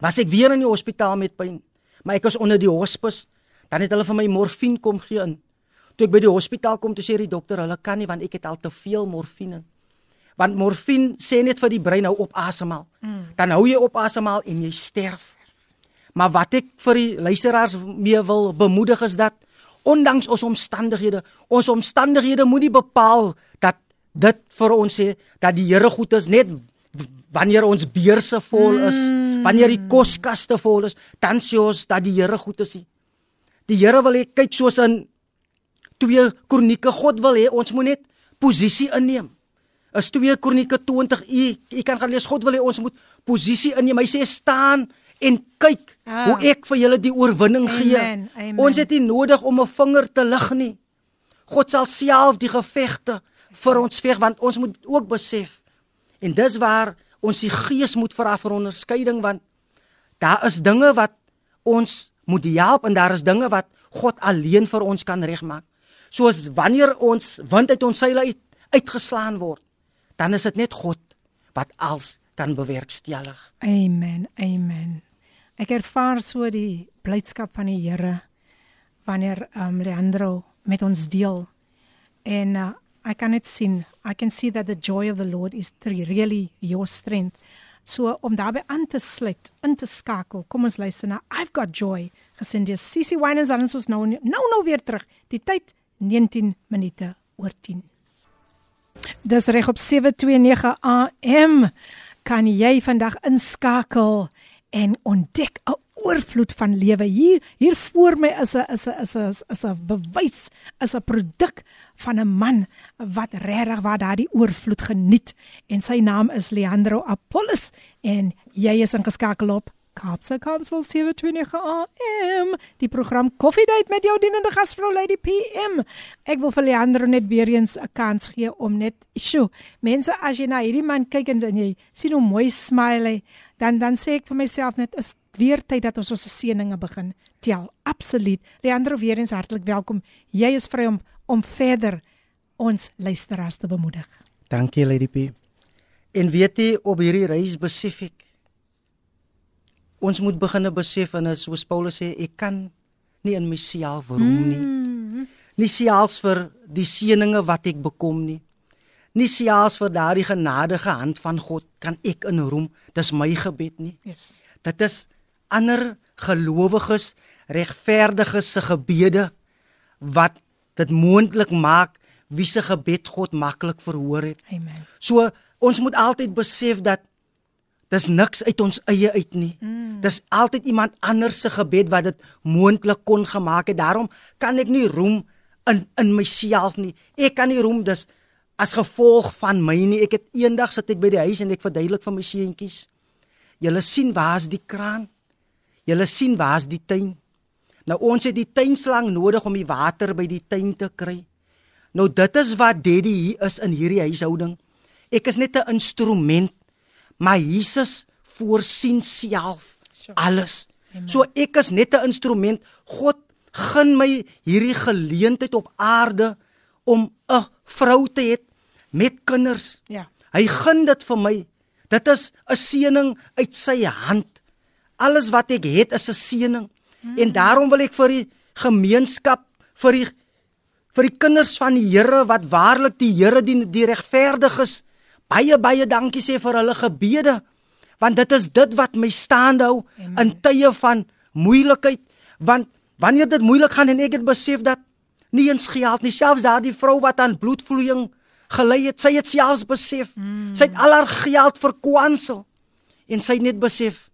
was ek weer in die hospitaal met pyn. Maar ek was onder die hospis. Dan het hulle vir my morfine kom gee in. Toe ek by die hospitaal kom, toe sê die dokter, hulle kan nie want ek het al te veel morfine. Want morfine sê net vir die brein hou op asemhaal. Mm. Dan hou jy op asemhaal en jy sterf. Maar wat ek vir die luisteraars mee wil bemoedig is dat ondanks ons omstandighede, ons omstandighede moet nie bepaal dat dit vir ons sê dat die Here goed is net wanneer ons beurse vol is, mm. wanneer die koskaste vol is, dan sê ons dat die Here goed is. Die Here wil hê kyk soos in 2 Kronieke, God wil hê ons moet net posisie inneem. Is 2 Kronieke 20 u u kan gaan lees God wil hê ons moet posisie inneem. Hy sê staan en kyk ah. hoe ek vir julle die oorwinning Amen. gee. Amen. Ons het nie nodig om 'n vinger te lig nie. God sal self die gevegte vir ons veg want ons moet ook besef en dis waar ons die gees moet vra vir onderskeiding want daar is dinge wat ons moet help en daar is dinge wat God alleen vir ons kan regmaak. Soos wanneer ons wind uit ons seile uit, uitgeslaan word, dan is dit net God wat als kan bewerkstellig. Amen. Amen. Ek ervaar so die blydskap van die Here wanneer um Leandro met ons deel. En uh, I can it sien. I can see that the joy of the Lord is really your strength. So om daarbey aan te sluit, in te skakel. Kom ons luister na I've got joy. Gesien die Sissy Winers aan ons nou nou nou weer terug. Die tyd 19 minute oor 10. Dis reg op 729 AM kan jy vandag inskakel en ontdek 'n oorvloed van lewe? Hier hier voor my is 'n is 'n is 'n is 'n bewys is 'n produk van 'n man wat regtig waar daardie oorvloed geniet. En sy naam is Leandro Apollos en jy is ingeskakel op Kaapse Kansel 720 AM die program Koffiedייט met jou dienende gasvrou Lady PM ek wil vir Leandro net weer eens 'n kans gee om net sjo mense as jy na hierdie man kyk en jy sien hoe mooi smile hy dan dan sê ek vir myself net is weer tyd dat ons ons seëninge begin tel. Absoluut. Leandro weer eens hartlik welkom. Jy is vry om om verder ons luisteraars te bemoedig. Dankie Lady P. En weet jy op hierdie reis besef ek ons moet begin besef en soos Paulus sê ek kan nie in myself roem nie. Mm. Nie selfs vir die seëninge wat ek bekom nie. Nie selfs vir daardie genadige hand van God kan ek in roem. Dis my gebed nie. Yes. Dit is ander gelowiges regverdiges se gebede wat dit moontlik maak wie se gebed God maklik verhoor het. Amen. So ons moet altyd besef dat dis niks uit ons eie uit nie. Mm. Dis altyd iemand anders se gebed wat dit moontlik kon gemaak het. Daarom kan ek nie roem in in myself nie. Ek kan nie roem dis as gevolg van my nie. Ek het eendag sit ek by die huis en ek verduidelik vir my seentjies. Julle sien waar's die kraan? Julle sien waar's die tuin? Nou ons het die tuinslang nodig om die water by die tuin te kry. Nou dit is wat Daddy hier is in hierdie huishouding. Ek is net 'n instrument, maar Jesus voorsien self alles. So ek is net 'n instrument. God gun my hierdie geleentheid op aarde om 'n vrou te hê met kinders. Ja. Hy gun dit vir my. Dit is 'n seëning uit sy hand. Alles wat ek het is 'n seëning. Hmm. En daarom wil ek vir die gemeenskap, vir die vir die kinders van die Here wat waarlik die Here die, die regverdiges baie baie dankie sê vir hulle gebede. Want dit is dit wat my staande hou in tye van moeilikheid. Want wanneer dit moeilik gaan en ek het besef dat nie eens geld nie, selfs daardie vrou wat aan bloedvloeiing gelei het, sy het selfs besef. Hmm. Sy het al haar geld verkwansel en sy het net besef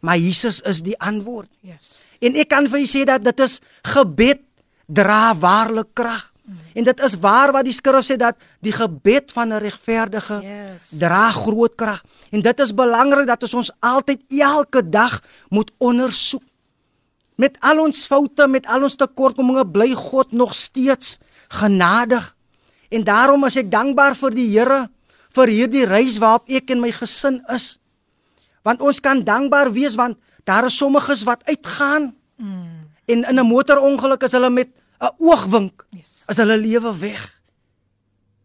Maar Jesus is die antwoord. Yes. En ek kan vir julle sê dat dit is gebed dra waarlik krag. En dit is waar wat die skrif sê dat die gebed van 'n regverdige yes. dra groot krag. En dit is belangrik dat ons ons altyd elke dag moet ondersoek. Met al ons foute, met al ons tekortkominge bly God nog steeds genadig. En daarom is ek dankbaar vir die Here vir hierdie reis waarop ek en my gesin is. Want ons kan dankbaar wees want daar is sommiges wat uitgaan. Mm. En in 'n motorongeluk is hulle met 'n oogwink yes. As hulle lewe weg.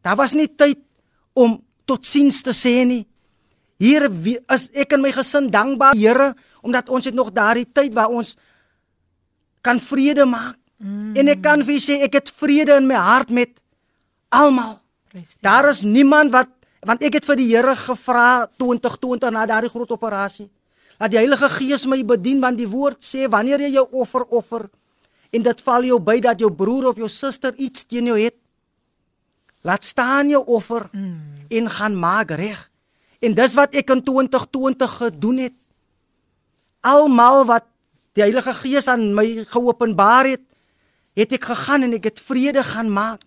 Daar was nie tyd om totsiens te sê nie. Hier is ek en my gesin dankbaar, Here, omdat ons het nog daardie tyd waar ons kan vrede maak. Mm. En ek kan vir sê ek het vrede in my hart met almal. Daar is niemand wat want ek het vir die Here gevra 2020 na daardie groot operasie. Laat die Heilige Gees my bedien want die woord sê wanneer jy jou offer offer en dit val jou by dat jou broer of jou suster iets teen jou het, Laat staan jou offer mm. en gaan maak reg. En dis wat ek in 2020 gedoen het. Almal wat die Heilige Gees aan my geopenbaar het, het ek gegaan en ek het vrede gaan maak.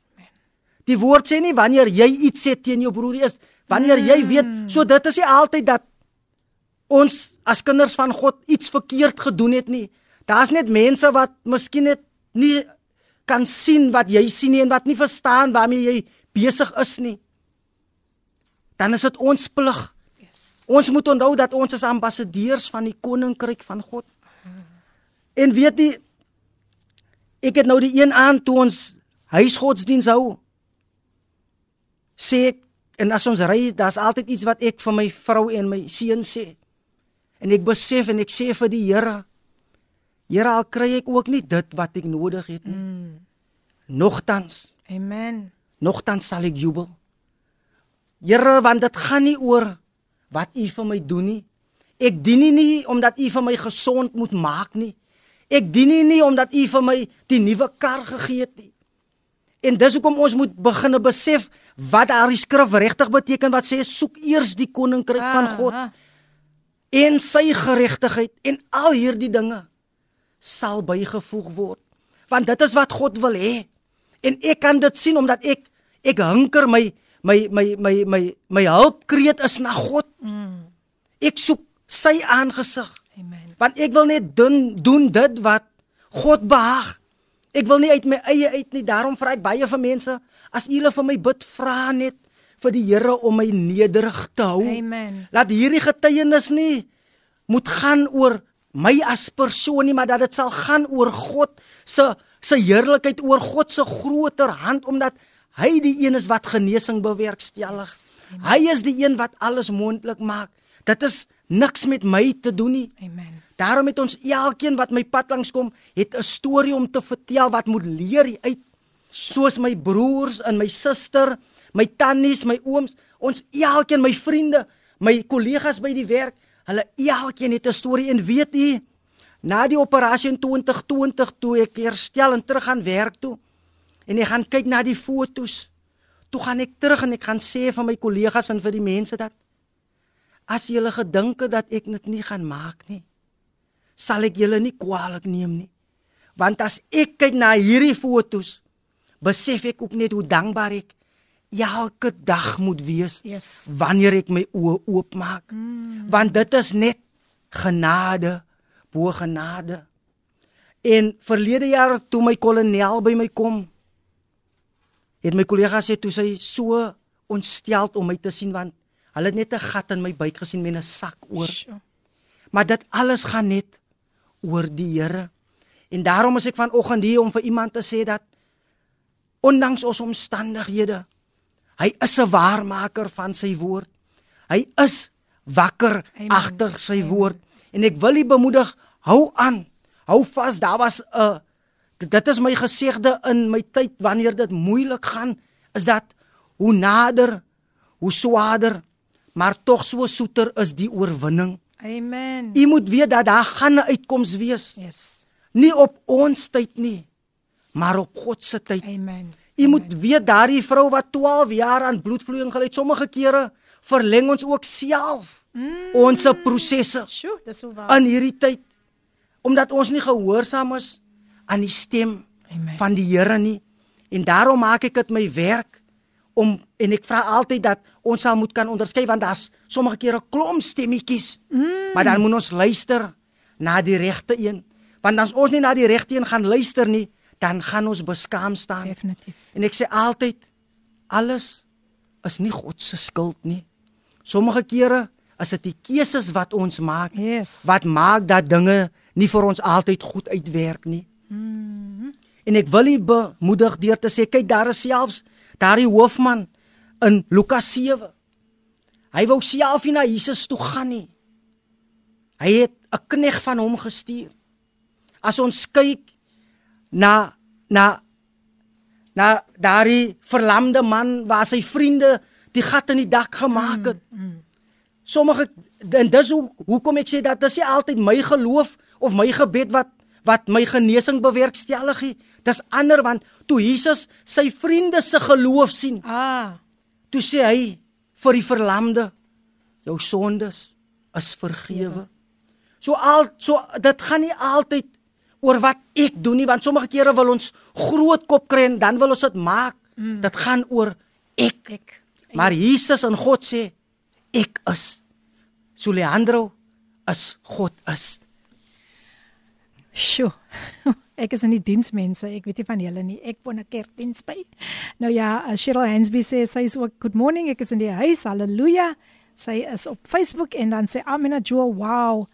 Die woord sê nie wanneer jy iets sê teen jou broer is, wanneer jy weet, so dit is nie altyd dat ons as kinders van God iets verkeerd gedoen het nie. Daar's net mense wat miskien net nie kan sien wat jy sien nie en wat nie verstaan waarmee jy besig is nie. Dan is dit ons plig. Yes. Ons moet onthou dat ons is ambassadeurs van die koninkryk van God. En weet jy ek het nou die een aand toe ons huisgodsdiens hou sê ek en as ons ry, daar's altyd iets wat ek vir my vrou en my seun sê. En ek besef en ek sê vir die Here, Here, al kry ek ook nie dit wat ek nodig het nie. Mm. Nogtans. Amen. Nogtans sal ek jubel. Here, want dit gaan nie oor wat U vir my doen nie. Ek dien nie, nie omdat U vir my gesond moet maak nie. Ek dien nie, nie omdat U vir my die nuwe kar gegee het nie. En dis hoekom ons moet begine besef wat daardie skrif regtig beteken wat sê soek eers die koninkryk ah, van God ah. en sy geregtigheid en al hierdie dinge sal bygevoeg word. Want dit is wat God wil hê. En ek kan dit sien omdat ek ek hunker my my my my my my hulpkreet is na God. Mm. ek soek sy aangesig. Amen. Want ek wil net doen doen dit wat God behaag. Ek wil nie uit my eie uit nie. Daarom vra ek baie van mense As julle vir my bid, vra net vir die Here om my nederig te hou. Amen. Laat hierdie getuienis nie moet gaan oor my as persoon nie, maar dat dit sal gaan oor God se se heerlikheid, oor God se groter hand omdat hy die een is wat genesing bewerkstellig. Yes. Hy is die een wat alles moontlik maak. Dit is niks met my te doen nie. Amen. Daarom het ons elkeen wat my pad langs kom, het 'n storie om te vertel wat moet leer uit soos my broers en my suster, my tannies, my ooms, ons elkeen my vriende, my kollegas by die werk, hulle elkeen het 'n storie en weet u, na die operasie in 2020 toe ek herstel en terug gaan werk toe en ek gaan kyk na die fotos, toe gaan ek terug en ek gaan sê vir my kollegas en vir die mense dat as julle gedink het dat ek dit nie gaan maak nie, sal ek julle nie kwaadlik neem nie. Want as ek kyk na hierdie fotos, besef ek ook net hoe dankbaar ek elke dag moet wees yes. wanneer ek my oë oopmaak. Mm. Want dit is net genade bo genade. En verlede jaar toe my kolonel by my kom, het my kollega sê toe sy so ontstel om my te sien want hulle het net 'n gat in my buik gesien met 'n sak oor. Sure. Maar dit alles gaan net oor die Here. En daarom is ek vanoggend hier om vir iemand te sê dat ondanks ons omstandighede. Hy is 'n waarmaker van sy woord. Hy is wakker agter sy Amen. woord en ek wil u bemoedig, hou aan. Hou vas, daar was 'n dit is my gesegde in my tyd wanneer dit moeilik gaan, is dat hoe nader, hoe swaarder, maar tog so soeter is die oorwinning. Amen. U moet weet dat daar gaan 'n uitkoms wees. Yes. Nie op ons tyd nie, maar op God se tyd. Amen. U moet weet daardie vrou wat 12 jaar aan bloedvloeiing gely het, sommige kere verleng ons ook self mm. ons prosesse. Sjoe, dis so waar. In hierdie tyd omdat ons nie gehoorsaam is aan die stem Amen. van die Here nie. En daarom maak ek dit my werk om en ek vra altyd dat ons sal moet kan onderskei want daar's sommige kere klomp stemmetjies. Mm. Maar dan moet ons luister na die regte een. Want as ons nie na die regte een gaan luister nie, dan gaan ons beskaam staan. Definitief. En ek sê altyd alles is nie God se skuld nie. Sommige kere is dit die keuses wat ons maak yes. wat maak dat dinge nie vir ons altyd goed uitwerk nie. Mm -hmm. En ek wil u bemoedig deur te sê kyk daar is selfs daardie hoofman in Lukas 7. Hy wou self nie na Jesus toe gaan nie. Hy het 'n knegg van hom gestuur. As ons kyk na na na daardie verlamde man waar sy vriende die gat in die dak gemaak het. Mm, mm. Sommige en dis hoe hoekom ek sê dat dit is nie altyd my geloof of my gebed wat wat my genesing bewerkstellig nie. Dis ander want toe Jesus sy vriende se geloof sien, Ah. toe sê hy vir die verlamde, jou sondes is vergewe. So al so dit gaan nie altyd oor wat ek doen nie want sommige kere wil ons groot kop kry en dan wil ons dit maak. Mm. Dit gaan oor ek. Ek. Maar Jesus en God sê ek is. So Leandro is God is. Sjoe. *laughs* Ek is in die diensmense. Ek weet nie van julle nie. Ek woon 'n kerkdiens by. Nou ja, uh, Cheryl Hansby sê sy is ook good morning. Ek is in die huis. Halleluja. Sy is op Facebook en dan sê Amina Jewel, wow.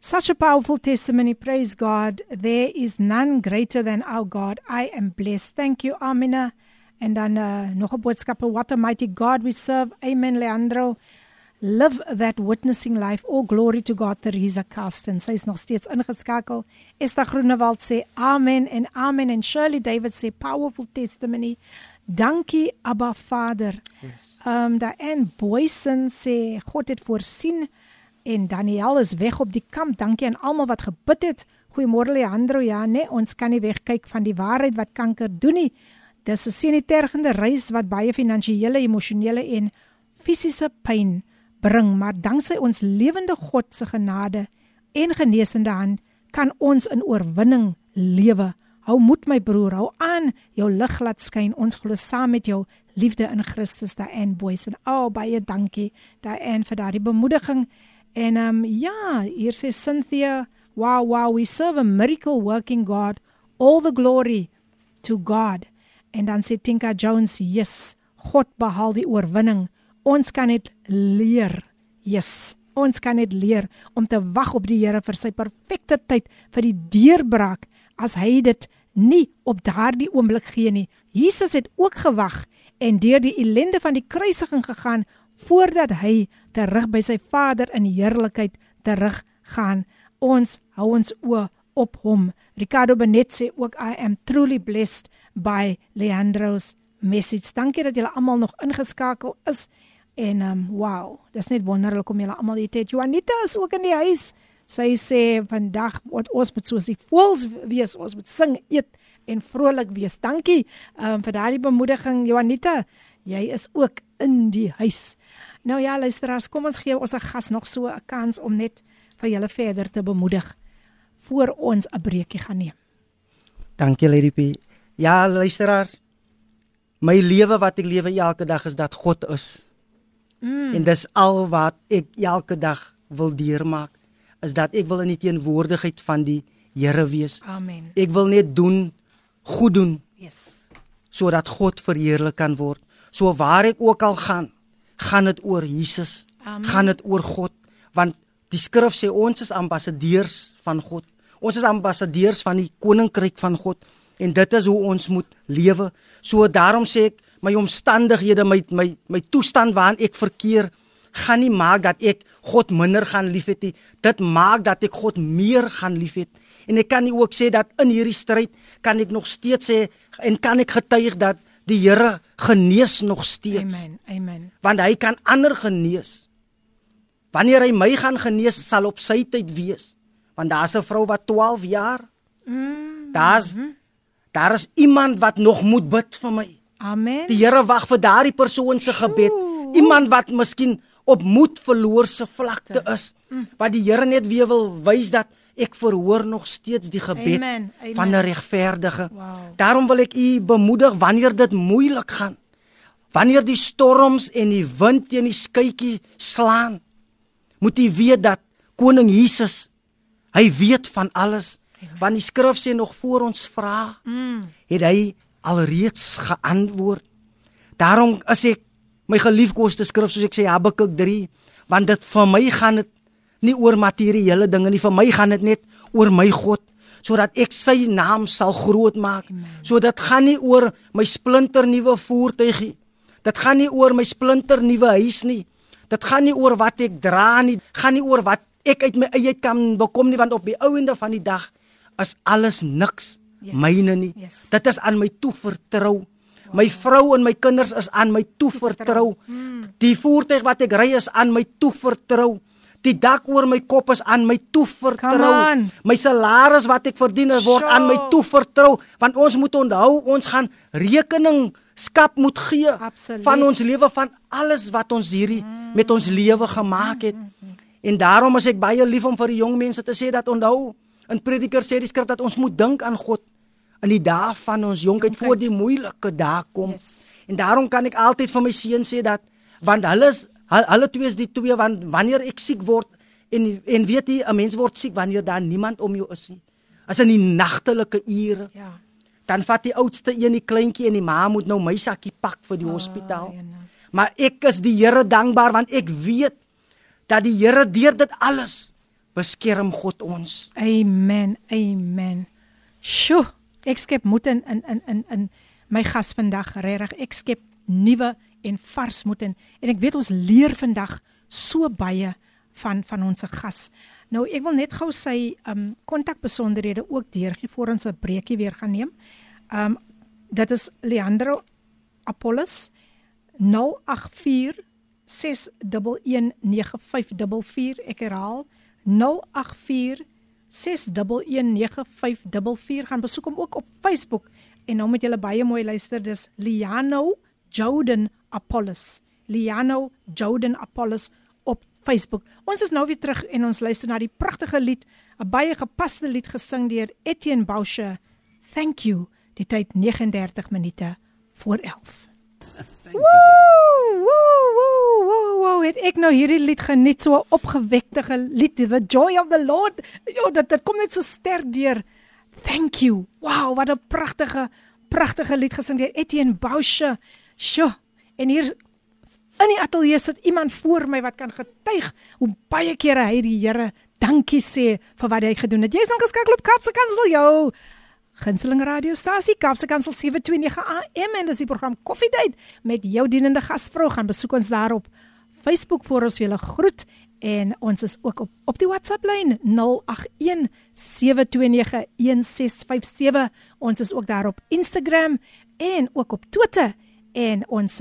Such a powerful testimony. Praise God. There is none greater than our God. I am blessed. Thank you Amina. En dan uh, nog 'n boodskap. What a mighty God we serve. Amen Leandro. Live that witnessing life. All glory to God. Teresa Carsten. Sy is nog steeds ingeskakel. Esther Groenewald sê amen en amen en Shirley David sê powerful testimony. Dankie Abba Vader. Yes. Um Diane Boysen sê God het voorsien en Daniel is weg op die kamp. Dankie aan almal wat gebid het. Goeiemôre Leandro. Ja, nee, ons kan nie wegkyk van die waarheid wat kanker doen nie. Dis 'n sinitergende reis wat baie finansiële, emosionele en fisiese pyn bring, maar danksy ons lewende God se genade en genesende hand kan ons in oorwinning lewe. Hou moed my broer, hou aan, jou lig laat skyn. Ons glo saam met jou liefde in Christus, Diane Boysen. Oh, baie dankie Diane vir daardie bemoediging. En ehm um, ja, hier sê Cynthia, wow, wow, we serve a miracle working God. All the glory to God. En dan sê Tinka Jones, yes, God behaal die oorwinning. Ons kan dit leer. Yes. Ons kan dit leer om te wag op die Here vir sy perfekte tyd vir die deurbraak as hy dit nie op daardie oomblik gee nie. Jesus het ook gewag en deur die ellende van die kruisiging gegaan voordat hy terug by sy Vader in heerlikheid teruggaan. Ons hou ons oë op hom. Ricardo Benet sê ook I am truly blessed by Leandro's message. Dankie dat julle almal nog ingeskakel is. En um wow, dis net wonderlik om julle almal hier te hê. Juanita is ook in die huis. Sy sê vandag wat ons moet soos die voels wees, ons moet sing, eet en vrolik wees. Dankie um vir daardie bemoediging Juanita. Jy is ook in die huis. Nou ja, luisteraars, kom ons gee ons gas nog so 'n kans om net vir julle verder te bemoedig voor ons 'n breekie gaan neem. Dankie Lady P. Ja, luisteraars. My lewe wat ek lewe elke dag is dat God is. Mm. En dis al wat ek elke dag wil deurmaak is dat ek wil in die teenwoordigheid van die Here wees. Amen. Ek wil net doen goed doen Yes. sodat God verheerlik kan word. So waar ek ook al gaan, gaan dit oor Jesus. Amen. Gaan dit oor God want die skrif sê ons is ambassadeurs van God. Ons is ambassadeurs van die koninkryk van God en dit is hoe ons moet lewe. So daarom sê ek my omstandighede, my my my toestand waarin ek verkeer gaan nie maak dat ek God minder gaan liefhet nie. Dit maak dat ek God meer gaan liefhet. En ek kan nie ook sê dat in hierdie stryd kan ek nog steeds sê en kan ek getuig dat die Here genees nog steeds. Amen. Amen. Want hy kan ander genees. Wanneer hy my gaan genees, sal op sy tyd wees. Want daar's 'n vrou wat 12 jaar. Mm. Daar's daar is iemand wat nog moet bid vir my. Amen. Die Here wag vir daardie persoon se gebed. Iemand wat miskien op moed verloor se vlakte is. Wat die Here net weer wil wys dat ek verhoor nog steeds die gebed Amen, amen. van 'n regverdige. Wow. Daarom wil ek u bemoedig wanneer dit moeilik gaan. Wanneer die storms en die wind teen die skytjie slaan, moet u weet dat koning Jesus hy weet van alles. Want die skrif sê nog voor ons vra, mm. het hy alreeds geantwoord. Daarom as ek my geliefkoeste skrif soos ek sê Habakuk 3, want dit vir my gaan dit nie oor materiële dinge nie, vir my gaan dit net oor my God sodat ek sy naam sal groot maak. So dit gaan nie oor my splinter nuwe voertuig nie. Dit gaan nie oor my splinter nuwe huis nie. Dit gaan nie oor wat ek dra nie, gaan nie oor wat ek uit my eie kan bekom nie want op die ouende van die dag is alles niks Yes. myne nie. Yes. Dit is aan my toevertrou. My vrou en my kinders is aan my toevertrou. Die voertuig wat ek ry is aan my toevertrou. Die dak oor my kop is aan my Come toevertrou. on. My salaris wat ek verdien word Sjoe. aan my toevertrou, want ons moet onthou ons gaan rekening skap moet gee Absoluut. van ons lewe van alles wat ons hierdie met ons lewe gemaak het. En daarom is ek baie lief om vir die jong mense te sê dat onthou in Prediker sê die skrif dat ons moet dink aan God in die dae van ons jonkheid voor die moeilike dae kom. Yes. En daarom kan ek altyd vir my seun sê dat want hulle is hulle twee is die twee want wanneer ek siek word en en weet jy 'n mens word siek wanneer daar niemand om jou is nie. As in die nagtelike ure, Ja. dan vat die oudste een die kleintjie en die ma moet nou my sakkie pak vir die hospitaal. ja, nou. Maar ek is die Here dankbaar want ek weet dat die Here deur dit alles beskerm God ons. Amen. Amen. Sjoe, ek skep moed in in in in, in my gas vandag regtig. Ek skep nuwe en vars moed in en ek weet ons leer vandag so baie van van ons gas. Nou ek wil net gou sy um kontakbesonderhede ook deurgee voor ons 'n breekie weer gaan neem. Um dit is Leandro Apollos 084 6119544 ek herhaal 084 6119544 gaan besoek hom ook op Facebook en nou moet julle baie mooi luister dis Liano Jordan Apollos. Liano Jordan Apollos op Facebook. Ons is nou weer terug en ons luister na die pragtige lied 'n baie gepaste lied gesing deur Etienne Boucher. Thank you. Die tyd 39 minute voor 11 Woe, woe, woe, woe, woe. Het ek nou hierdie lied geniet so 'n opgewekte lied the joy of the lord? Ja dit dit kom net so sterk deur. Thank you. Wow wat 'n pragtige pragtige lied gesing deur Etienne Boucher sjo en hier in die ateljee sit iemand voor my wat kan getuig hoe baie kere hy die Here dankie sê vir wat hy gedoen het jy's ingeskakel op Kapse Kansel jou Gunseling radiostasie Kapse Kansel 729 AM en dis die program Koffiedייט met jou dienende gasvrou gaan besoek ons daarop Facebook vir ons julle groet en ons is ook op op die WhatsApp lyn 081 729 1657 ons is ook daar op Instagram en ook op Twitter en ons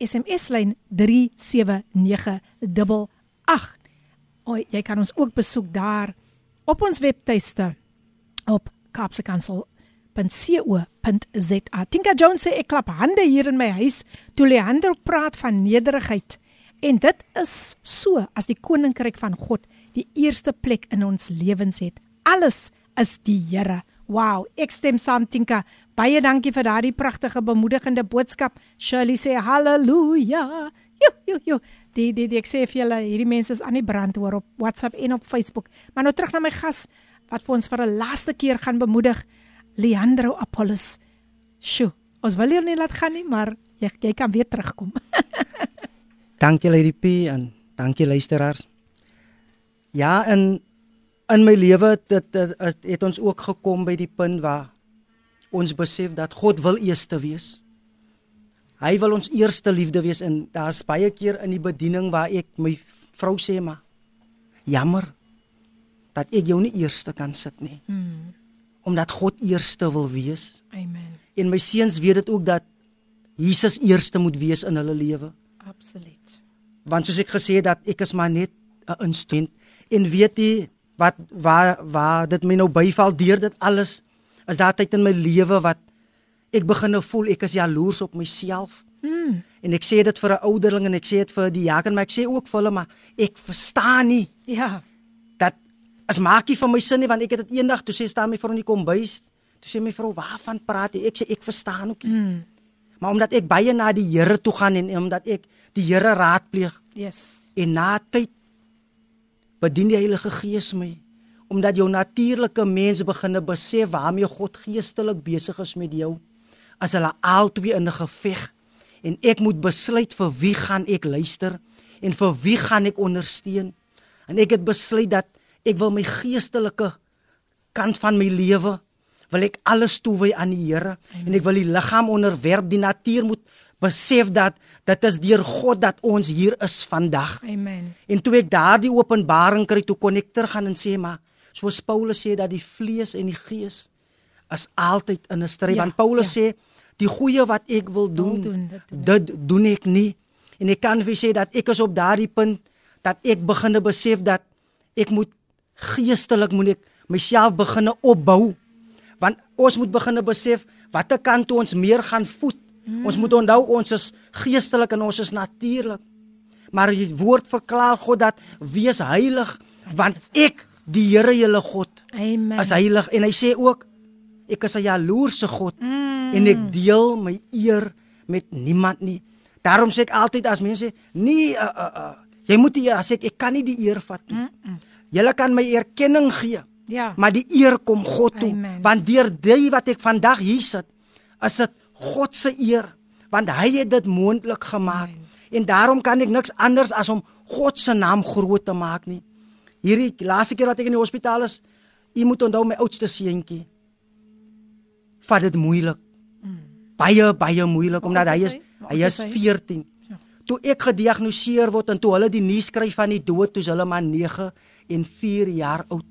SMS lyn 37988 O, jy kan ons ook besoek daar op ons webtuiste op kapsekansel.co.za. Tinka Jones sê ek klap hande hier in my huis toe Leander praat van nederigheid. En dit is so as die koninkryk van God die eerste plek in ons lewens het. Alles is die Here. Wow, ek stem saam Tinka. Baie dankie vir daardie pragtige bemoedigende boodskap. Shirley sê haleluja. Jo, jo, jo. Die die, die ek sê vir julle, hierdie mense is aan die brand hoor op WhatsApp en op Facebook. Maar nou terug na my gas wat vir ons vir 'n laaste keer gaan bemoedig, Leandro Apollos. Sjoe, ons wil jou nie laat gaan nie, maar jy jy kan weer terugkom. *laughs* Dankie Lady P en dankie luisteraars. Ja, in in my lewe dit, dit, dit het ons ook gekom by die punt waar ons besef dat God wil eerste wees. Hy wil ons eerste liefde wees en daar's baie keer in die bediening waar ek my vrou sê maar jammer dat ek jou nie eerste kan sit nie. Hmm. Omdat God eerste wil wees. Amen. En my seuns weet dit ook dat Jesus eerste moet wees in hulle lewe. Absoluut. want soos ek gesê het dat ek is maar net 'n instrument en weet jy wat waar waar dit my nou byval deur dit alles is daar tyd in my lewe wat ek begin nou voel ek is jaloers op myself Hmm. en ek sê dit vir 'n ouderling en ek sê dit vir die jager maar ek sê ook vir hulle maar ek verstaan nie Ja. dat as maakie vir my sin nie want ek het dit eendag toe sê staan my vrou in die kombuis toe sê my vrou waarvan praat jy ek sê ek verstaan ook nie Hmm. maar omdat ek baie na die Here toe gaan en omdat ek die Here raadpleeg Yes. En na tyd bedien die Heilige Gees my omdat jou natuurlike mens beginne besef waarmee God geestelik besig is met jou as hulle albei in 'n geveg en ek moet besluit vir wie gaan ek luister en vir wie gaan ek ondersteun. En ek het besluit dat ek wil my geestelike kant van my lewe wil ek alles toewy aan die Here en ek wil die liggaam onderwerp. Die natuur moet besef dat dit is deur God dat ons hier is vandag. Amen. En toe ek daardie openbaring kry, toe kon ek teruggaan en sê maar soos Paulus sê dat die vlees en die gees is altyd in 'n stryd. Ja, Want Paulus ja. sê die goeie wat ek wil doen, doen, dit doen dit doen ek nie. En ek kan vir sê dat ek is op daardie punt dat ek begine besef dat ek moet geestelik moet ek myself begine opbou. Want ons moet begine besef watter kant toe ons meer gaan voet. Mm. Ons moet onthou ons is geestelik en ons is natuurlik. Maar die woord verklaar God dat wees heilig want ek die Here julle God Amen. is heilig en hy sê ook ek is 'n jaloerse God mm. en ek deel my eer met niemand nie. Daarom sê ek altyd as mense nee uh, uh, uh, jy moet die eer sê ek, ek kan nie die eer vat nie. Mm Julle kan my erkenning gee. Ja. Maar die eer kom God toe Amen. want deur dit wat ek vandag hier sit is dit God se eer want hy het dit moontlik gemaak. En daarom kan ek niks anders as om God se naam groot te maak nie. Hierdie laaste keer wat ek in die hospitaal is, u moet onthou my oudste seentjie. Vat dit moeilik. Baie baie moeilik omdat hy is hy? Is is hy? 14. Toe ek gediagnoseer word en toe hulle die nuus skryf van die dood, toe is hulle maar 9 en 4 jaar oud.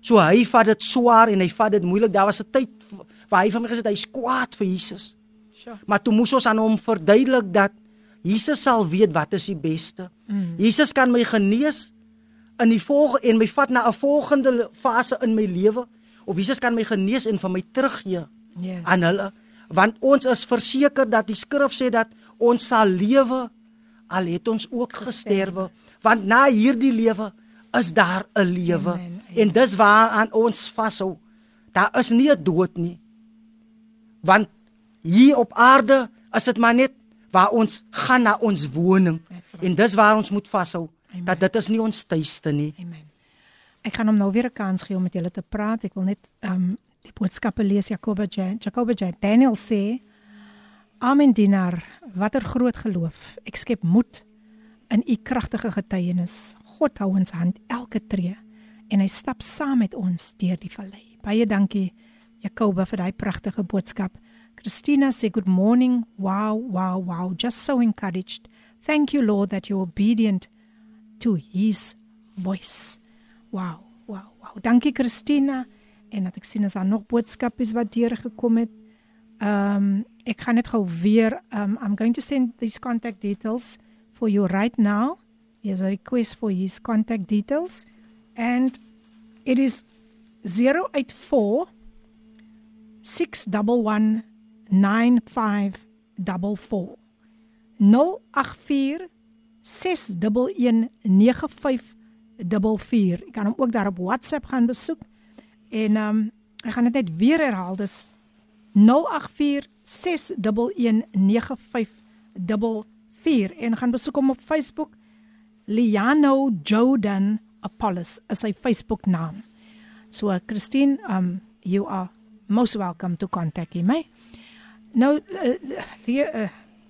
So hy vat dit swaar en hy vat dit moeilik. Daar was 'n tyd waar hy vir my gesê het hy is kwaad vir Jesus. Sure. Maar toe moes ons aan hom verduidelik dat Jesus sal weet wat is die beste. Mm. Jesus kan my genees in die volgende en my vat na 'n volgende fase in my lewe of Jesus kan my genees en vir my teruggee Yes. aan hulle want ons is verseker dat die skrif sê dat ons sal lewe al het ons ook gesterwe. want na hierdie lewe is daar 'n lewe. En dis waaraan ons vashou daar is nie 'n dood nie. Want hier op aarde is dit maar net waar ons gaan na ons woning. En dis waar ons moet vashou Amen. dat dit is nie ons tuiste nie Amen. Ek gaan hom nou weer 'n kans gee om met julle te praat. Ek wil net ehm um, die boodskappe lees Jakobus J. Jakobus J. Daniel sê: Amen dienaar, watter groot geloof. Ek skep moed in u kragtige getuienis. God hou ons hand elke tree en hy stap saam met ons deur die vallei. Baie dankie Jakobus vir daai pragtige boodskap. Christina sê good morning. Wow, wow, wow. Just so encouraged. Thank you Lord that you're obedient to his voice. Wow, wow, wow. Dankie Christina. En dat ek sien as daar nog boodskapies wat deur gekom het. Um, ek gaan net gou weer um I'm going to send these contact details for you right now. Here's a request for his contact details and it is 084 611 9544 084 6119544. Jy kan hom ook daar op WhatsApp gaan besoek. En ehm um, ek gaan dit net weer herhaal. Dis 0846119544 en gaan besoek hom op Facebook. Liano Jordan Apollos is sy Facebook naam. So Christine, um you are most welcome to contact him. eh? Nou uh, die uh,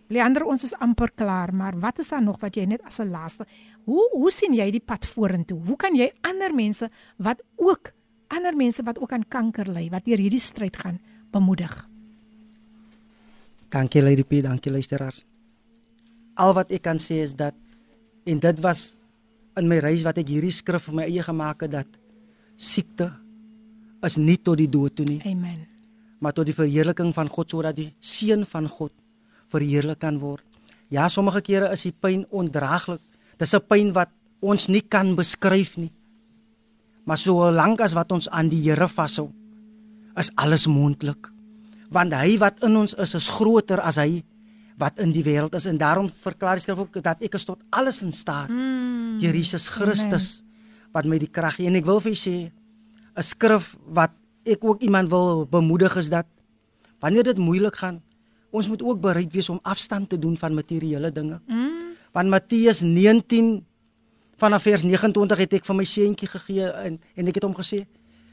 Leander, ons is amper klaar, maar wat is daar nog wat jy net as 'n laaste? Hoe hoe sien jy die pad vorentoe? Hoe kan jy ander mense wat ook ander mense wat ook aan kanker ly, wat deur hierdie stryd gaan, bemoedig? Dankie Lady P, dankie luisteraars. Al wat ek kan sê is dat en dit was in my reis wat ek hierdie skrif vir my eie gemaak het dat siekte is nie tot die dood toe nie, Amen. maar tot die verheerliking van God sodat die seun van God verheerlik kan word. Ja, sommige kere is die pyn ondraaglik. Dis 'n pyn wat ons nie kan beskryf nie. Maar solank as wat ons aan die Here vashou, is alles moontlik. Want hy wat in ons is, is groter as hy wat in die wêreld is en daarom verklaar die skrif ook dat ek is tot alles in staat Mm, deur Jesus Christus wat my die krag gee. En ek wil vir julle sê 'n skrif wat ek ook iemand wil bemoedig is dat wanneer dit moeilik gaan, ons moet ook bereid wees om afstand te doen van materiële dinge. mm, Want Matteus 19 vanaf vers 29 het ek vir my seentjie gegee en en ek het hom gesê: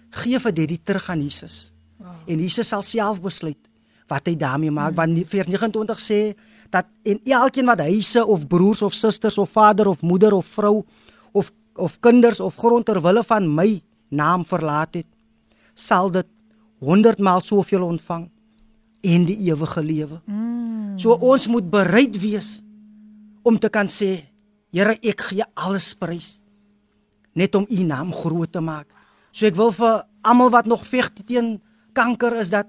"Gee vir dit terug aan Jesus." wow. En Jesus sal self besluit wat hy daarmee maak mm. want vers 29 sê dat en elkeen wat huise of broers of susters of vader of moeder of vrou of of kinders of grond ter wille van my naam verlaat het sal dit 100 maal soveel ontvang en die ewige lewe. Mm, So ons moet bereid wees om te kan sê Here ek gee alles prys net om u naam groot te maak. So ek wil vir almal wat nog veg teen kanker is dat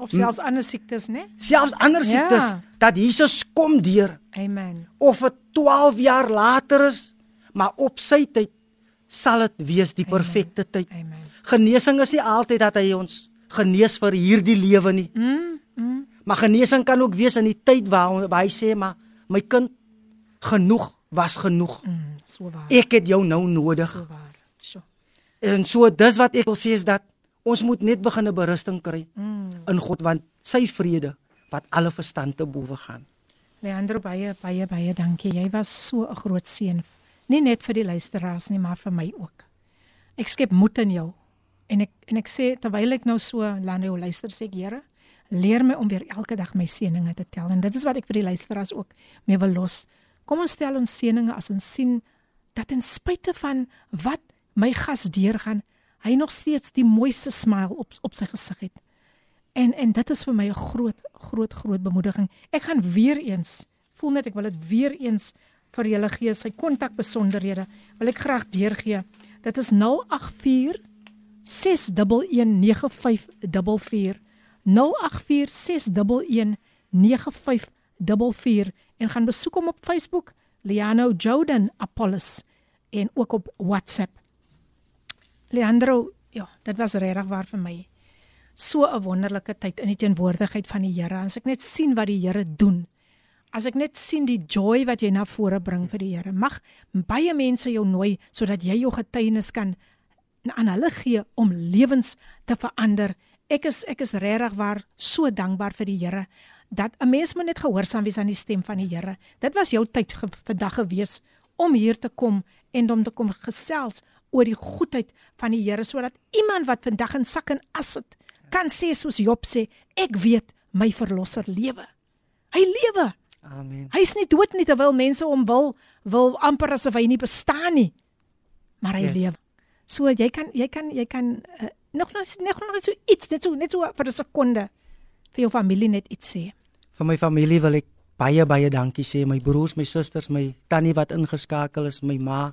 of selfs ander siektes, né? selfs ander Ja. siektes dat Jesus kom deur Amen. of dit 12 jaar later is maar op sy tyd sal dit wees die perfekte tyd. Amen. Genesing is nie altyd dat hy ons genees vir hierdie lewe nie. Mm, mm. Maar genesing kan ook wees in die tyd waar, waar hy sê maar my kind genoeg was genoeg. Mm, so waar. Ek het jou nou nodig. so waar. So. En so dis wat ek wil sê is dat ons moet net begin 'n berusting kry Mm. in God want sy vrede wat alle verstand te bowe gaan. Leandro baie baie baie dankie. Jy was so 'n groot seën. Nie net vir die luisteraars nie, maar vir my ook. Ek skep moed in jou. En ek en ek sê terwyl ek nou so Lando luister sê ek Here, leer my om weer elke dag my seëninge te tel. En dit is wat ek vir die luisteraars ook mee wil los. Kom ons tel ons seëninge as ons sien dat ten spyte van wat my gas deurgaan, hy nog steeds die mooiste smile op op sy gesig het. En en dit is vir my 'n groot groot groot bemoediging. Ek gaan weer eens voel net ek wil dit weer eens vir julle gee sy kontakbesonderhede. Wil ek graag deurgee. Dit is 084 6119544 084 6119544 en gaan besoek hom op Facebook Liano Jordan Apollos en ook op WhatsApp. Leandro, ja, dit was regtig waar vir my so 'n wonderlike tyd in die teenwoordigheid van die Here. As ek net sien wat die Here doen. As ek net sien die joy wat jy na vore bring vir die Here. Mag baie mense jou nooi sodat jy jou getuienis kan aan hulle gee om lewens te verander. Ek is ek is regtig waar so dankbaar vir die Here dat 'n mens moet net gehoorsaam wees aan die stem van die Here. Dit was jou tyd ge, vandag gewees om hier te kom en om te kom gesels oor die goedheid van die Here sodat iemand wat vandag in sak en as sit kan sê soos Job sê, ek weet my verlosser lewe. Hy lewe. Amen. Hy's nie dood nie terwyl mense hom wil wil amper asof hy nie bestaan nie. Maar hy Yes. lewe. So jy kan jy kan jy kan uh, nog nog nog nog so iets net so net so vir 'n sekonde vir jou familie net iets sê. Vir my familie wil ek baie baie dankie sê, my broers, my susters, my tannie wat ingeskakel is, my ma,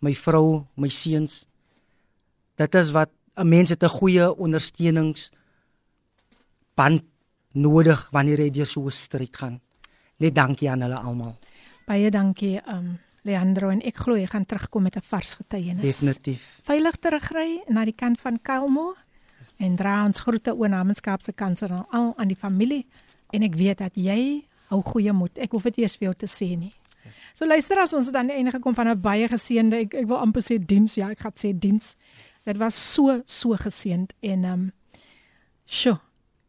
my vrou, my seuns. Dit is wat 'n mens het 'n goeie ondersteunings band nodig wanneer jy deur so 'n stryd gaan. Net dankie aan hulle almal. Baie dankie um Leandro en ek glo jy gaan terugkom met 'n vars getuienis. Definitief. Veilig terugry na die kant van Kuilmo en dra ons groete oor namens Kaapse Kanser aan al aan die familie en ek weet dat jy hou goeie moed. Ek hoef dit eers vir jou te sê nie. Yes. So luister as ons het aan die einde gekom van 'n baie geseënde ek ek wil amper sê diens ja, ek gaan sê diens. Dit was so so geseënd en ehm um, sjoe.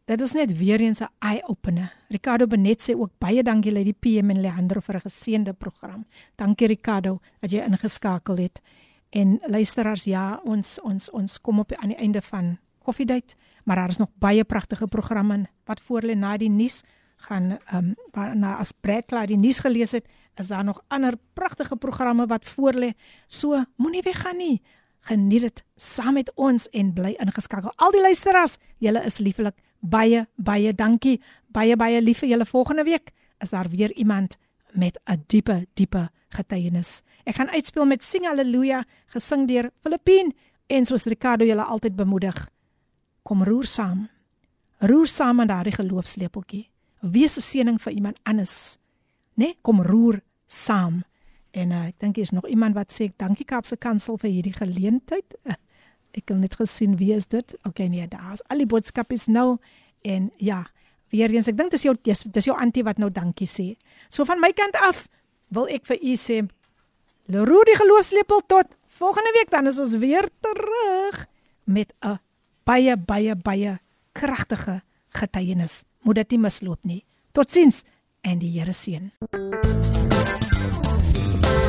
Dit is net weer eens 'n eye-opener. Ricardo Benet sê ook baie dankie Lady PM en Leandro vir 'n geseënde program. Dankie Ricardo dat jy ingeskakel het. En luisteraars, ja, ons ons ons kom op aan die einde van Koffiedייט, maar daar is nog baie pragtige programme wat voor lê na die nuus gaan ehm um, na as Brad klaar die nuus gelees het, is daar nog ander pragtige programme wat voor lê. So moenie weggaan nie. Geniet dit saam met ons en bly ingeskakel. Al die luisteraars, julle is lieflik. Baie baie dankie. Baie baie lief vir julle. Volgende week is daar weer iemand met 'n diepe diepe getuienis. Ek gaan uitspeel met Sing Halleluja gesing deur Filippien en soos Ricardo julle altyd bemoedig. Kom roer saam. Roer saam aan daardie geloofslepeltjie. Wees 'n seëning vir iemand anders. Né? Nee? Kom roer saam. En uh, ek dink hier is nog iemand wat sê dankie Kaapse Kansel vir hierdie geleentheid. *laughs* Ek het net gesien wie is dit? Okay nee, daar's al die boodskap is nou en ja, weer eens ek dink dis jou dis, dis jou antie wat nou dankie sê. So van my kant af wil ek vir u sê Leroe die geloofslepel tot volgende week dan is ons weer terug met 'n baie baie baie kragtige getuienis. Moet dit nie misloop nie. Totsiens en die Here seën.